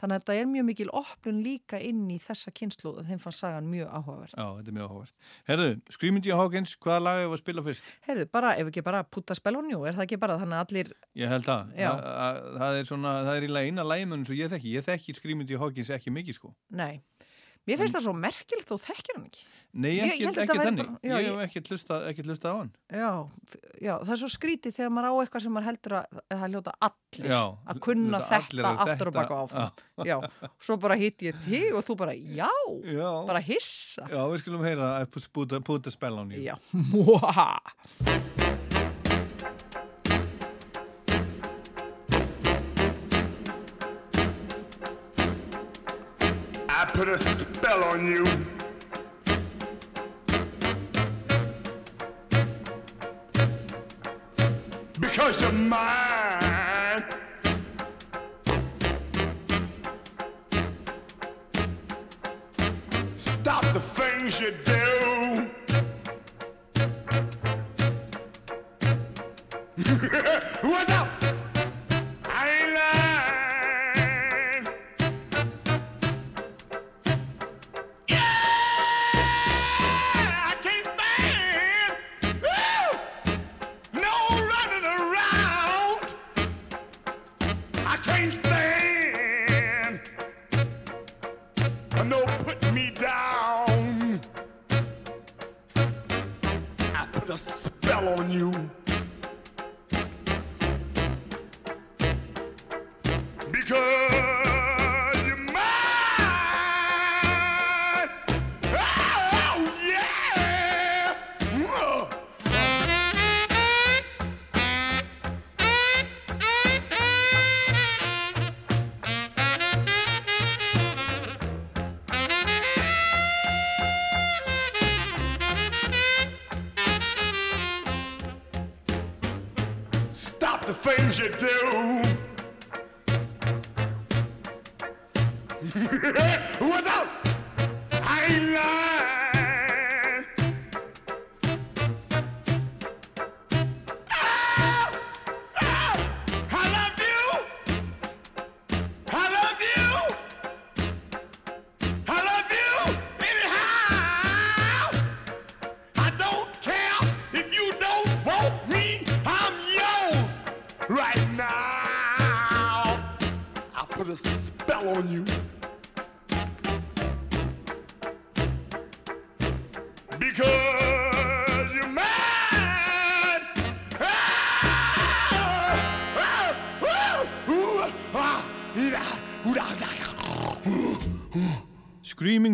S42: Þannig að þetta er mjög mikil opnun líka inn í þessa kynslu og þeim fann sagan mjög áhugavert.
S3: Já, þetta er mjög áhugavert. Herðu, Screaming Hawkins, hvaða lag hefur að spila fyrst?
S42: Heyrðu, bara, ef ekki bara putta spelonjú, er það ekki bara þannig að allir,
S3: Ég held.
S42: Já.
S3: Það, að- það er svona, það er í lagi eina lægimunum sem ég þekki. Ég þekki Screaming Hawkins ekki mikið, sko.
S42: nei. Mér finnst það svo merkilegt þú þekkir hann ekki.
S3: Nei, ekki,
S42: að
S3: ekki
S42: væri
S3: þannig.
S42: bara- já,
S3: ég hef ekki hlustað ekki hlustað á hann.
S42: Já, já, það er svo skrítið þegar maður á eitthvað sem maður heldur að, að það hljóta allir
S3: Já,
S42: að kunna þetta
S3: að
S42: aftur og baka áfram. [laughs] Já, svo bara hitti ég þig og þú bara, já, bara hissa.
S3: Já, við skulum heyra I put, put, a- put a spell on you.
S42: Já, [laughs] múha.
S25: Put a spell on you. Because you're mine. Stop the things you do.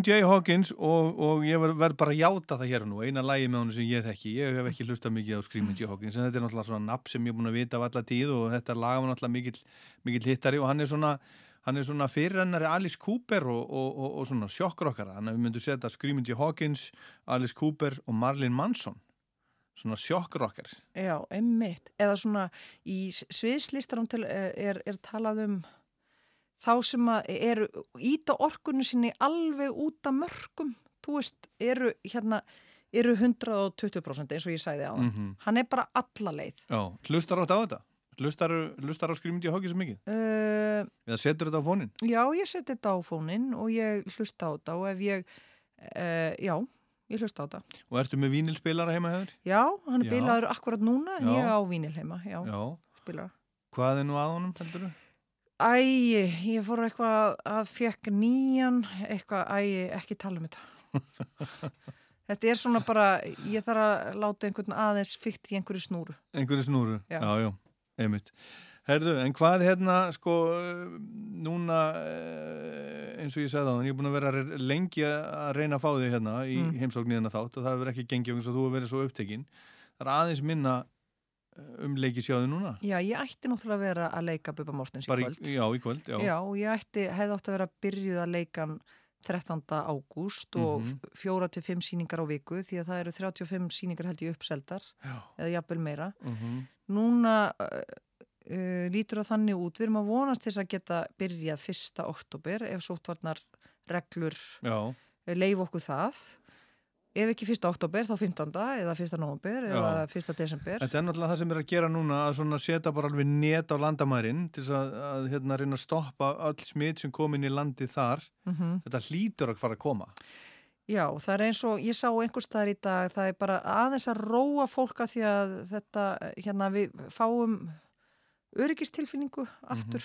S3: Screaming Jay Hawkins og, og ég verð bara að játa það hér nú. Eina lægi með honum sem ég þekki. Ég hef ekki hlustað mikið á Screaming Jay Hawkins en þetta er náttúrulega svona nafn sem ég er búin að vita af alla tíð og þetta lag var náttúrulega mikill, mikill hittari og hann er svona hann er svona fyrirrennari Alice Cooper og, og, og, svona sjokkrokkara. Þannig að við myndum setja Screaming Jay Hawkins Alice Cooper og Marlene Manson. Svona sjokkrokkar.
S42: Já, einmitt. Eða svona í sviðslistarum eh, er, er talað um þá sem að eru íta orkunni sinni alveg út af mörgum. Þú veist, eru hérna eru 120% eins og ég sagði á hann.
S3: Mhm.
S42: Hann er bara alla leið.
S3: Já, hlustar átt á þetta? Hlustar, hlustar á Screaming Jay Hawkins mikið?
S42: Uh,
S3: Eða setur þetta á fónin?
S42: já, ég seti þetta á fónin og ég hlusta á þetta og ef ég, uh, já, ég hlusta á þetta.
S3: Og ertu með vínilspilara heima hefur?
S42: Já, hann er bilaður akkurat núna en
S3: Já.
S42: ég á vínil heima, já,
S3: Já.
S42: spilar.
S3: Hvað er nú að honum, heldur þú?
S42: Æ, ég fór eitthvað að fekk nýjan, eitthvað, æ, ekki tala um þetta. [laughs] þetta er svona bara, ég þarf að láta einhvern aðeins fyrt í einhverju snúru.
S3: Einhverju snúru?
S42: Já.
S3: já, já einmitt. Herðu, en hvað hérna, sko, núna, eh, eins og ég sagði á þann, ég er búin að vera lengi að reyna að fá þig hérna í
S42: Mm.
S3: heimsóknirna þátt og það hefur ekki gengið eins og þú hefur verið svo upptekinn. Það er aðeins minna um leikisjáðu núna.
S42: Já, ég ætti náttúrulega að vera að leika Bubba Mortens í
S3: Bara
S42: kvöld.
S3: já, í kvöld, já.
S42: Já, og ég ætti, hefði átt að vera byrjuð að leika hann 13. ágúst og
S3: Mhm.
S42: fjóra til fimm síningar á viku því að það eru 35 síningar held ég uppseldar
S3: Já.
S42: eða jafnvel meira.
S3: Mhm.
S42: Núna uh, lítur það þannig út, við erum að vonast þess að geta byrjað 1. oktober ef sóttvarnar reglur
S3: Já.
S42: leif okkur það ef ekki 1. oktober þá 15. eða 1. november eða 1. desember
S3: Þetta er náttúrulega það sem er að gera núna að setja bara alveg net á landamærin til að, að hérna, reyna að stoppa öll smitt sem kom inn í landi þar.
S42: Mhm.
S3: Þetta hlýtur að fara að koma.
S42: Já, það er eins og ég sá einhvers staðar í dag, það er bara aðeins að róa fólka því að þetta, hérna við fáum öryggistilfinningu aftur.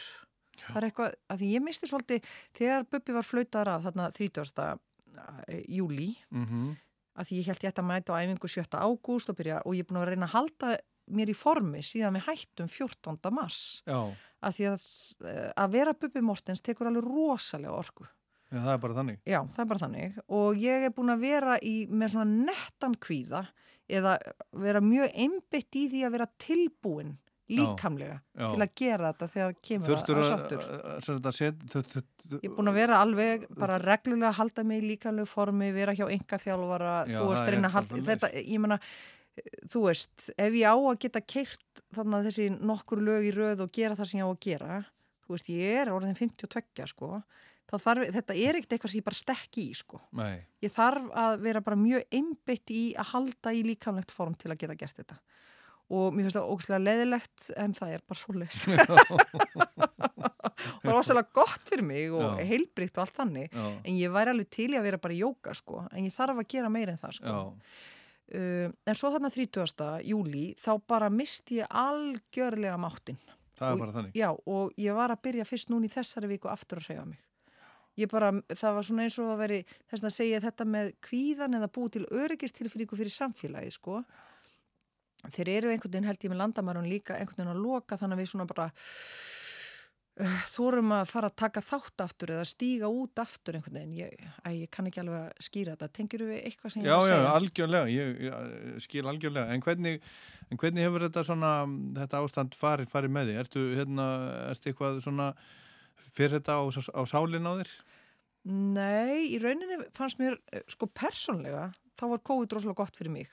S42: Það er eitthvað, að því ég misti svolítið, þegar Bubbi var flautar af þarna 30. júli,
S3: Mm -hmm.
S42: Að því ég held ég ætti að mæta á æfingu 7. ágúst og byrja, og ég er búin að reyna að halda mér í formi síðan við hættum 14. mars.
S3: Já,
S42: Að því að, að vera Bubbi Mortens tekur alveg rosalega orku.
S3: já, það er bara þannig.
S42: Já, það er bara þannig og ég er búin að vera í, með svona nettan kvíða eða vera mjög einbytt í því að vera tilbúin líkamlega
S3: já.
S42: til að gera þetta þegar kemur
S3: Þurftur
S42: að, sáttur. Ég er búin að vera alveg bara reglulega að halda mig í líkamlegu formi, vera hjá enga þjálfara,
S3: Já,
S42: þetta, ég meina, þú veist, ef ég á að geta keirt þannig að þessi nokkur lög í röð og gera það sem ég á að gera, þú veist, ég er orðin 52, sko, þá þarf, þetta er ekkert eitthvað sem ég bara stekki í, sko.
S3: Nei.
S42: Ég þarf að vera bara mjög einbytt í að halda í líkamlegt form til að geta gert þetta. Og mér finnst það ógæslega leðilegt en það er bara svo leys. [laughs] [laughs] og það er ósæðlega gott fyrir mig og
S3: Já.
S42: heilbrikt og allt þannig.
S3: Já.
S42: En ég væri alveg til í að vera bara í jóka sko. En ég þarf að gera meira en það sko. Uh, en svo þarna 30. júli þá bara misti ég algjörlega máttinn.
S3: Það er
S42: Og-
S3: bara þannig.
S42: Já, og ég var að byrja fyrst núna í þessari viku aftur að hreyfa mig. Ég bara, það var svona eins og að veri, þess að segja þetta með kvíðan eða búið til öryggistilfinningu fyrir samfélagið, sko. Þeir eru einhvern veginn held ég með landamærun líka einhvern veginn að loka þannig að við svona bara uh, þórum að fara að taka þátt aftur eða stíga út aftur einhvern veginn. Ég, æ, ég kann ekki alveg að skýra þetta. Tengir við eitthvað sem ég
S3: Já,
S42: er að
S3: já,
S42: segja?
S3: algjörlega, ég, ég skil algjörlega, en hvernig, en hvernig hefur þetta svona, þetta ástand farið, farið með því? Ertu, hérna, ertu eitthvað svona, fyrir þetta á, á sálinn á þér?
S42: Nei, í rauninni fannst mér, eh, sko persónlega, þá var COVID rosalega gott fyrir mig.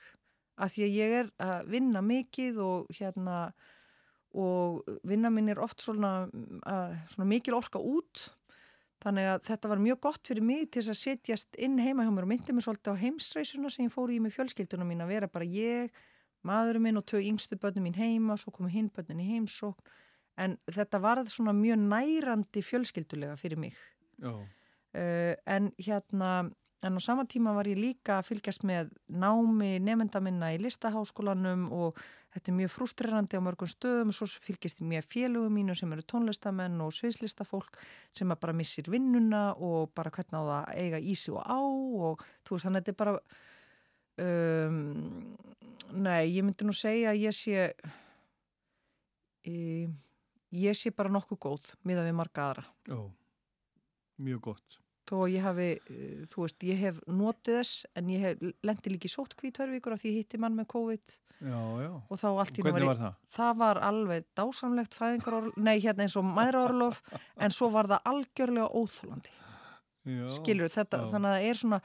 S42: Af því að ég er að vinna mikið og hérna, og vinna minn er oft svona, að, svona mikil orka út. Þannig að þetta var mjög gott fyrir mig til þess að setjast inn heima hjá mér og myndi mér svolítið á heimsreisuna sem ég fór í með fjölskyldunum mín að vera bara ég, maðurinn minn og tvö yngstu börnum mín heima, svo komu hinn börnin í heimsókn. En þetta var svona mjög nærandi fjölskyldulega fyrir mig. Uh, en hérna, en á sama tíma var ég líka að fylgjast með námi nefnda minna í listaháskólanum og þetta er mjög frustrerandi á mörgum stöðum svo fylgjast ég með félögum mínu sem eru tónlistamenn og sviðslistafólk sem bara missir vinnuna og bara hvernig á það að eiga í sig og á og þú veist þannig að þetta er bara um, nei, ég myndi nú segja að ég sé e, ég sé bara nokkuð góð miða við marga aðra
S3: Já, mjög gott.
S42: Þó að ég hafi, eh, þú veist, ég hef notið þess en ég hef lendi líki sótkví tvörvíkur af því ég hitti mann með COVID
S3: Já, já.
S42: og þá allt í
S3: var það?
S42: Það var alveg dásamlegt fæðingarorlof, nei hérna eins og mæðraorlof en svo var það algjörlega óþólandi
S3: Já.
S42: skilur þetta,
S3: já.
S42: þannig að það er svona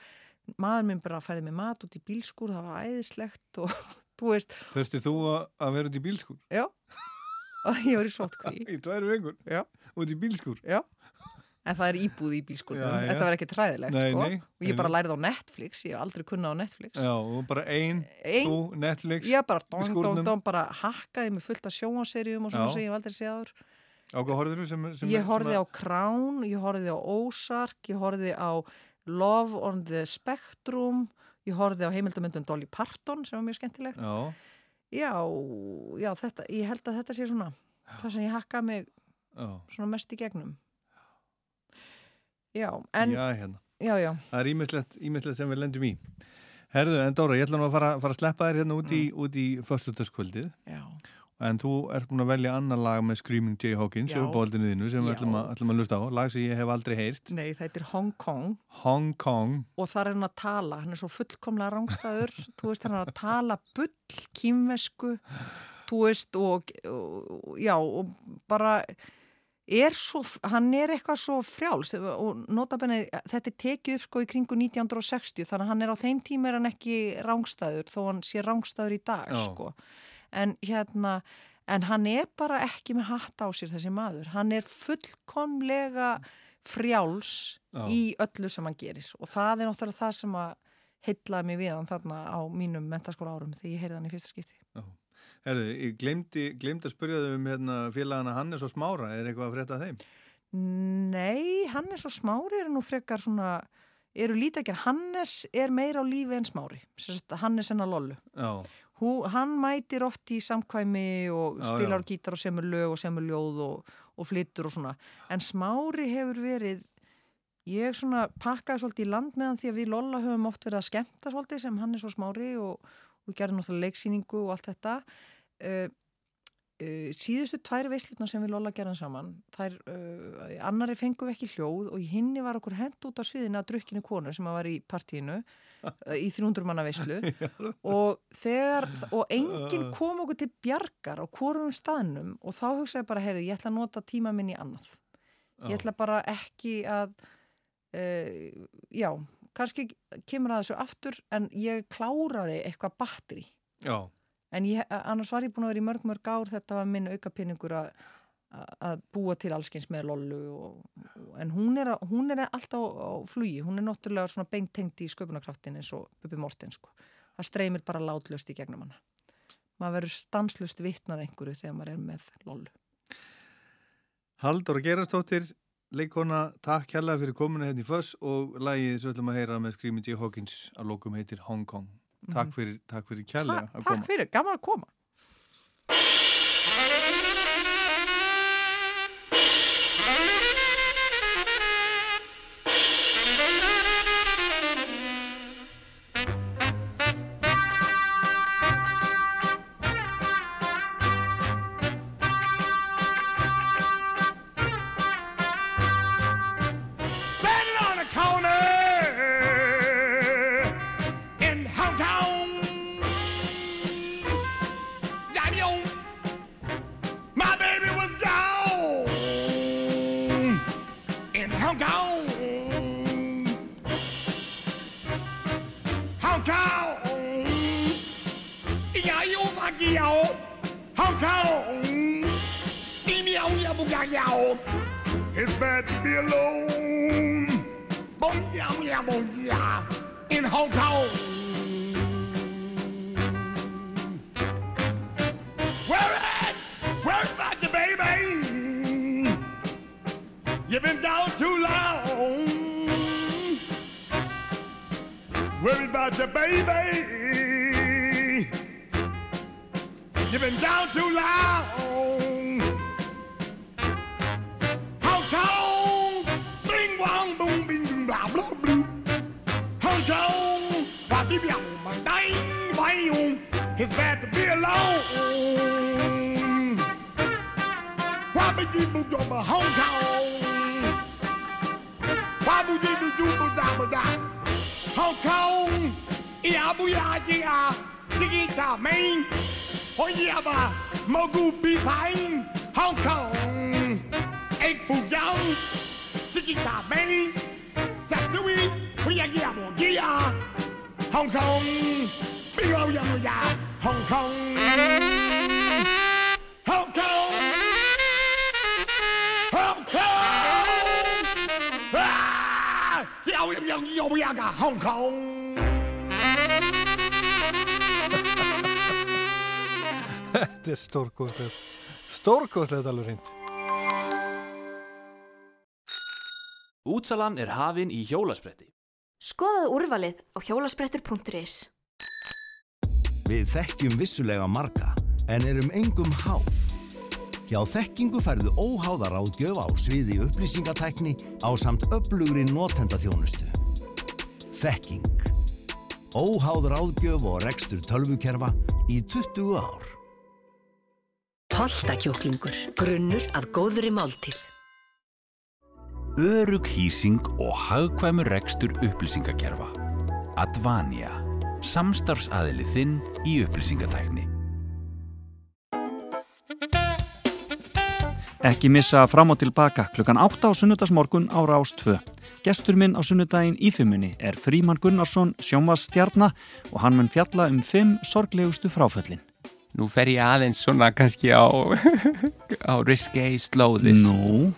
S42: maður minn bara færði með mat út í bílskúr það var æðislegt og [laughs] þú veist,
S3: Þurfti þú að, að vera út í bílskur?
S42: já ég var í sótkví [laughs]
S3: Í tværi vengur?
S42: Já.
S3: Út í bílskur?
S42: Já. En það er íbúð í bílskúrnum,
S3: Já, já.
S42: þetta var ekkert hræðilegt
S3: Nei,
S42: sko
S3: nei,
S42: og ég
S3: nei,
S42: bara lærið á Netflix, ég hef aldrei kunnað á Netflix
S3: Já, og bara ein,
S42: Ein-
S3: þú, Netflix,
S42: Ég bara dong,
S3: skúrnum.
S42: dong, bara hakkaði mig fullt af sjónvaserjum og svona
S3: Já.
S42: sem ég hef aldrei séð.
S3: Á hvað horfður þú sem, sem
S42: Ég horfði á Crown, ég horfði á Ozark, ég horfði á Love on the Spectrum, ég horfði á heimildamöndun Dolly Parton sem var mjög skemmtilegt.
S3: Já,
S42: Já, já, þetta, ég held að þetta sé svona það sem ég hakkaði mig
S3: já.
S42: svona mest í gegnum. Já, en,
S3: Já, hérna.
S42: já, já,
S3: Það er ímislegt sem við lendum í. Herðu, en Dóra, ég ætla nú að fara, fara að sleppa þér hérna út í,
S42: Mm.
S3: í föstudagskvöldið.
S42: já.
S3: En þú ert búin að velja annar lag með Screaming Jay Hawkins, sem er bóldinu þínu, sem við ætlum ætlum að lusta á. Lag sem ég hef aldrei heyrt.
S42: Nei, það er Hong Kong
S3: Hong Kong.
S42: og það er hann að tala, hann er svo fullkomlega rángstæður, þú veist, hann er að tala bull, kýmvesku, þú veist, og, og já, og bara er svo, hann er eitthvað svo frjáls og notabenni, þetta er tekið upp sko í kringu 1960, þannig að hann er á þeim tíma er hann ekki rángstæður, þó hann sé rángstæður í dag,
S3: Já.
S42: sko en hérna, en hann er bara ekki með hatt á sér þessi maður hann er fullkomlega frjáls
S3: Já.
S42: í öllu sem hann gerir og það er náttúrulega það sem að heitlaði mig við hann þarna á mínum mentaskóla árum þegar ég heyrði hann í fyrsta skipti.
S3: Herðu, ég glemdi, glemdi að spyrja þau um hérna, félagana Hannes og Smára, er eitthvað að frétta af þeim?
S42: Nei, Hannes og Smári eru nú frekar svona, eru lítið ekki, Hannes er meira á lífi en Smári, Hannes en að lollu.
S3: Já,
S42: Hú, hann mætir oft í samkvæmi og
S3: Já,
S42: spilar
S3: já.
S42: á gítar og semur lög og semur ljóð og, og flyttur og svona. En Smári hefur verið, ég svona pakkaði svolítið í land með hann því að við Lolla höfum oft verið að skemmta svolítið sem Hannes og Smári og, og gerðum náttúrulega leiksýningu og allt þetta. Uh, uh, síðustu tvær veislutna sem við Lolla gerðum saman, þær, uh, í annari fengum við ekki hljóð og í hinni var okkur hent út á sviðinu að drukkinu konu sem var í partíinu [laughs] í 300 manna veislu. Og þegar, og enginn kom okkur til bjargar á hvorum staðnum og þá hugsaði bara, heyrðu, ég ætla að nota tíma minn í annað. Ég ætla bara ekki að, já, kannski kemur að þessu aftur en ég kláraði eitthvað batteri.
S3: já,
S42: En ég, annars var ég búin að vera í mörg mörg ár, þetta var minn aukapinningur að að búa til allskyns með Lollu og, en hún er, að- hún er alltaf á, á flugi, hún er náttúrulega svona beintengt í sköpunarkraftin eins og Bubi Morten sko. það streymir bara látlöst í gegnum hana maður verður stanslust vitnað einhverju þegar maður er með Lollu
S3: Halldóra Gerastóttir, leikona, takk hérlega fyrir komuna hérna í Föss og lagið sem við ætlum að heyra með Screaming Jay Hawkins að lókum heitir Hong Kong. Takk
S42: Mhm.
S3: fyrir, takk fyrir kærlega að koma.
S42: Takk fyrir, gaman að koma
S3: Stórkostlegt alveg reynd.
S43: Útsalan er hafin í hjólaspretti.
S29: Skoðaðu úrvalið á hjólasprettur.is
S44: Við þekkjum vissulega marga, en erum engum háð. Hjá þekkingu færðu óháðar áðgjöf á sviði upplýsingatækni á samt öflugri notendaþjónustu. Þekking. Óháður áðgjöf og rekstur tölvukerfa í 20 ár.
S2: Holtakjúklingur, grunnur að góðri máltíð.
S45: Örug hýsing og hagkvæmur rekstur upplýsingakerfa. Advania. Samstarfsaðili þinn í upplýsingatækni.
S46: Ekki missa fram og tilbaka klukkan 8 á sunnudagsmorgun á Rás 2. Gestur minn á sunnudaginn í þimmunni er Fríman Gunnarsson, sjónvastjarna og hann mun fjalla um fimm sorglegustu fráföllin.
S47: Nú fer ég aðeins svona kannski á, [laughs] á risky slóðir.
S46: Nú?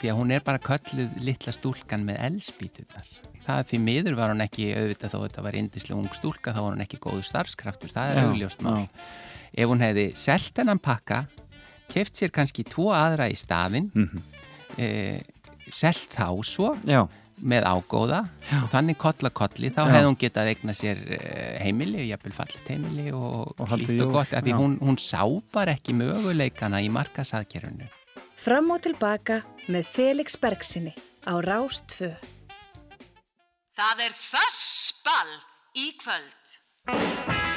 S47: Því að hún er bara kölluð litla stúlkan með elspítunar. það því miður var hún ekki auðvitað þó þetta var indislega ung stúlka þá var hún ekki góðu starfskraftur, það er augljóst mál ef hún hefði selt hennan pakka keft sér kannski tvo aðra í staðinn
S46: Mhm.
S47: e, selt þá svo
S46: Já.
S47: Með ágóða og þannig kolla kolli þá
S46: Já.
S47: hefði hún getað eigna sér eh, heimili, jafnvel fallit heimili og,
S46: Og
S47: hlýtt og gott af því
S46: já.
S47: hún, hún sá bara ekki möguleikana í markasaðkerfinu
S48: Fram og tilbaka með Felix Bergsinni á Rástfö.
S1: Það er fössball í kvöld.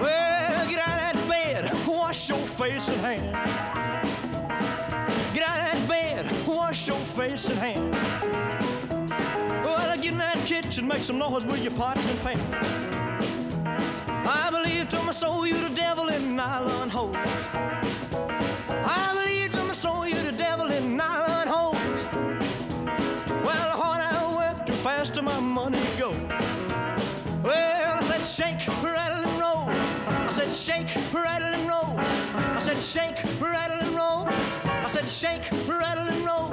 S4: Well, get out of that bed, wash your face and hand. Wash your hand. Well, get in that kitchen, make some noise with your pots and pans. I believe to my soul you're the devil in nylon hose. I believe to my soul you're the devil in nylon hose. Well, the harder I work, the faster my money goes. Well, I said shake, rattle and roll. I said shake, rattle and roll. I said shake, rattle and roll. Said shake, rattle and roll.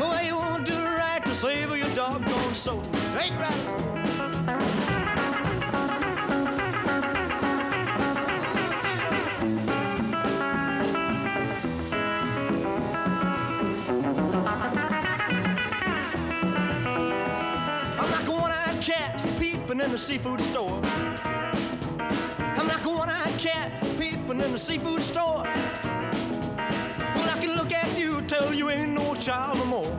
S4: Well, you won't do right to save your doggone soul. Shake, rattle. In the seafood store. I'm like a one-eyed cat peeping in the seafood store. Can look at you, tell you ain't no child no more.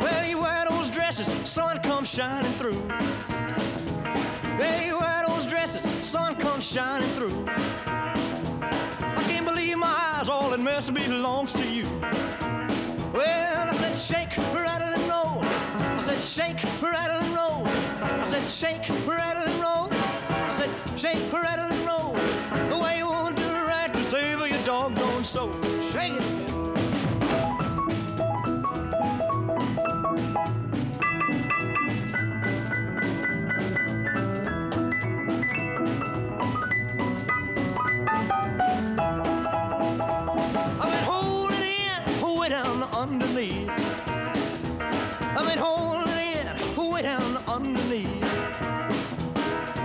S4: Well, you wear those dresses, sun comes shining through. Yeah, you wear those dresses, sun comes shining through. I can't believe my eyes, all that mess belongs to you. Well, I said shake, rattle and roll. I said shake, rattle and roll. I said shake, rattle and roll. I said shake, rattle and roll. Soul. Shake it. Underneath. I've been holding in, way down underneath.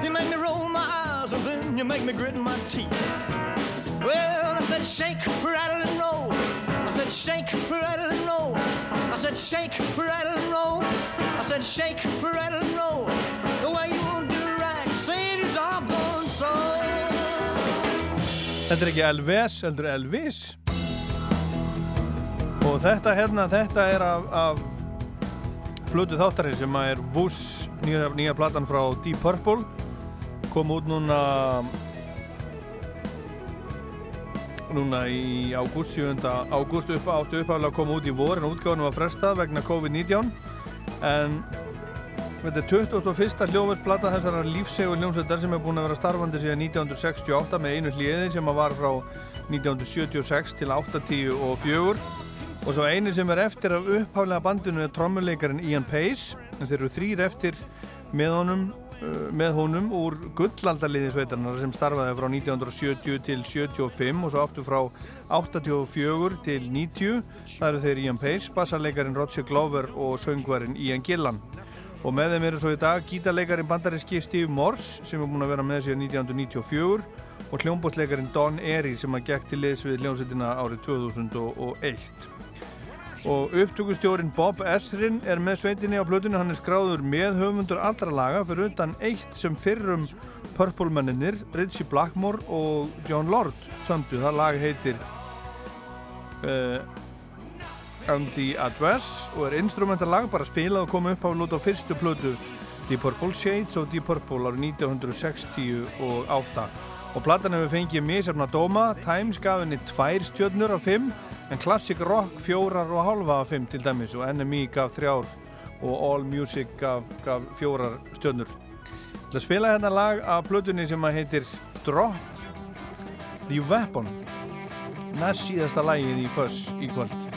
S4: You make me roll my eyes and then you make me grit my teeth. Well, I said shake, rattle and roll. I said shake, rattle and roll. I said shake, rattle and roll. I said shake, rattle and roll. The way you want to do right, save your doggone soul.
S3: Þetta er ekki Elvis, heldur Elvis og þetta hérna, þetta er af, af Plutu þáttarinn sem er Wuss, nýja, nýja platan frá Deep Purple kom út núna núna í ágúst 7. ágúst upp, áttu uppáðlega að koma út í vor en útgáðinu var frestað vegna COVID-19 en Þetta er 21. hljóðversplata þessara lífsegur hljómsveitar sem er búin að vera starfandi síðan 1968 með einu hliði sem var frá 1976 til 80 og 4 og svo einu sem er eftir af upphaflega bandinu er trommuleikarin Ian Pace en þeir eru þrýr eftir með honum, með honum úr gullaldaliði sveitarnar sem starfaði frá 1970 til 75 og svo aftur frá 84 til 90 það eru þeir Ian Pace, bassarleikarin Roger Glover og söngvarin Ian Gillan. Og með þeim eru svo í dag gítarleikarin bandarinski Steve Morse sem er búin að vera með síðan 1994 og hljómbótsleikarin Don Airy sem að gekk til liðs við hljómsveitina árið 2001 og upptökustjórin Bob Esrin er með sveitinni á plötunni, hann er skráður með höfundur allra laga fyrir utan eitt sem fyrrum Purple menninir Ritchie Blackmore og John Lord sömdu, það. Lag heitir uh, And the Address og er instrumental-lag bara spilað og komið upp á lút á fyrstu plötu Deep Purple Shades og Deep Purple árið 1968 og platan hefur fengið misjafna dóma. Times gaf henni tvær stjörnur af fimm en Classic Rock fjórar og halva af fimm til dæmis og NME gaf þrjár og All Music gaf, gaf fjórar stjörnur. Það spila hérna lag af plötunni sem að heitir Drop the Weapon. Næst síðasta lagið í Fuss í kvöld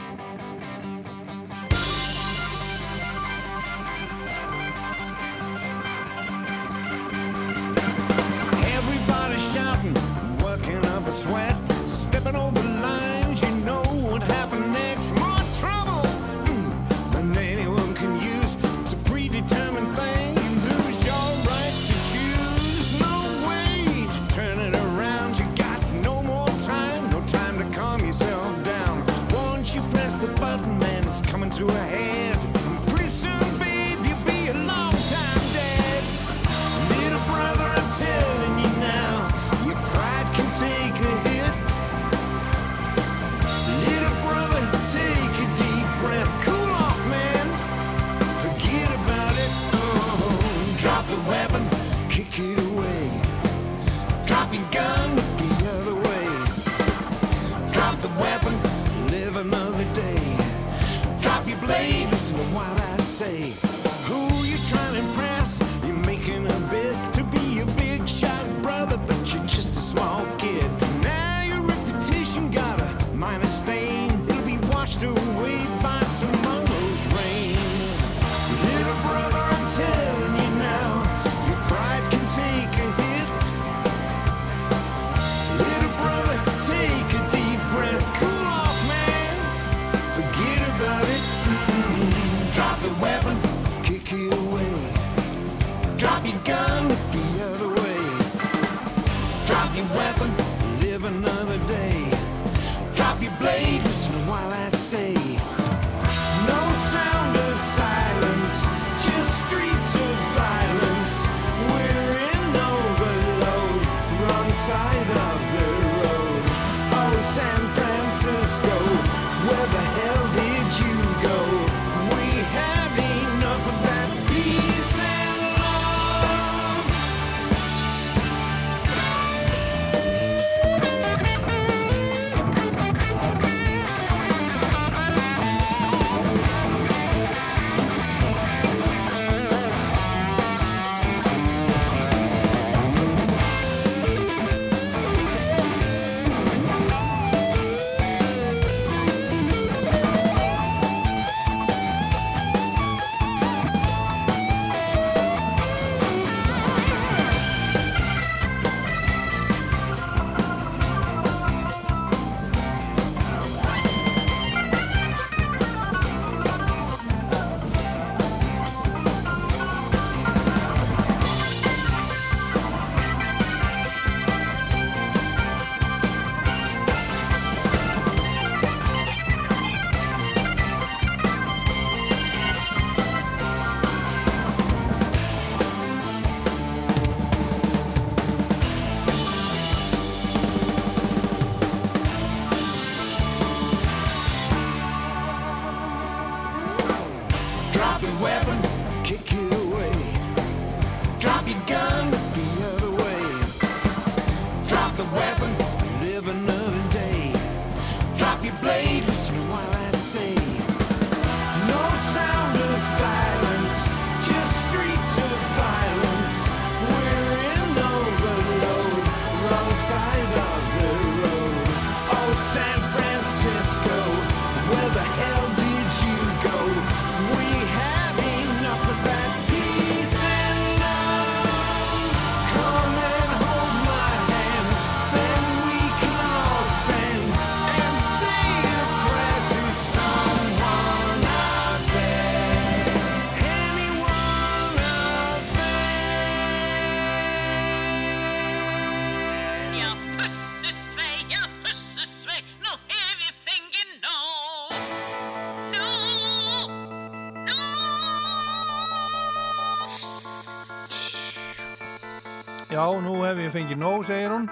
S1: hef ég fengið nóg,
S3: segir hún.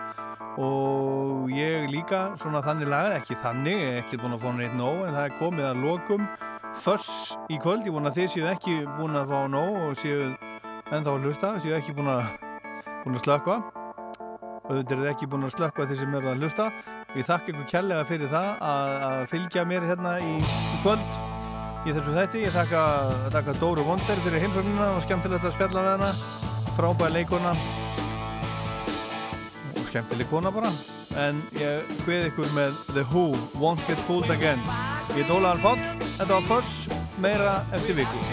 S3: Og ég líka svona þannig lagað, ekki þannig ekki búin að fá neitt nóg, en það er komið að lokum. Föss í kvöld ég vona að þið séu ekki búin að fá nóg og séu ennþá að hlusta séu ekki búin að, búin að slökka auðvitað er þið ekki búin að slökka þeir sem eru að hlusta. Við þakka ykkur kærlega fyrir það að, að fylgja mér hérna í, í kvöld í þessu þætti. Ég þakka, þakka Dóru Vonder fyrir heimsóknina og skemmtilegt að spjalla með hana. Frábæð leikona skemmtileg kona bara. En ég hvið ykkur með The Who Won't Get Fooled Again. Ég er Ólaðar Páll, þetta var Fuss meira eftir viku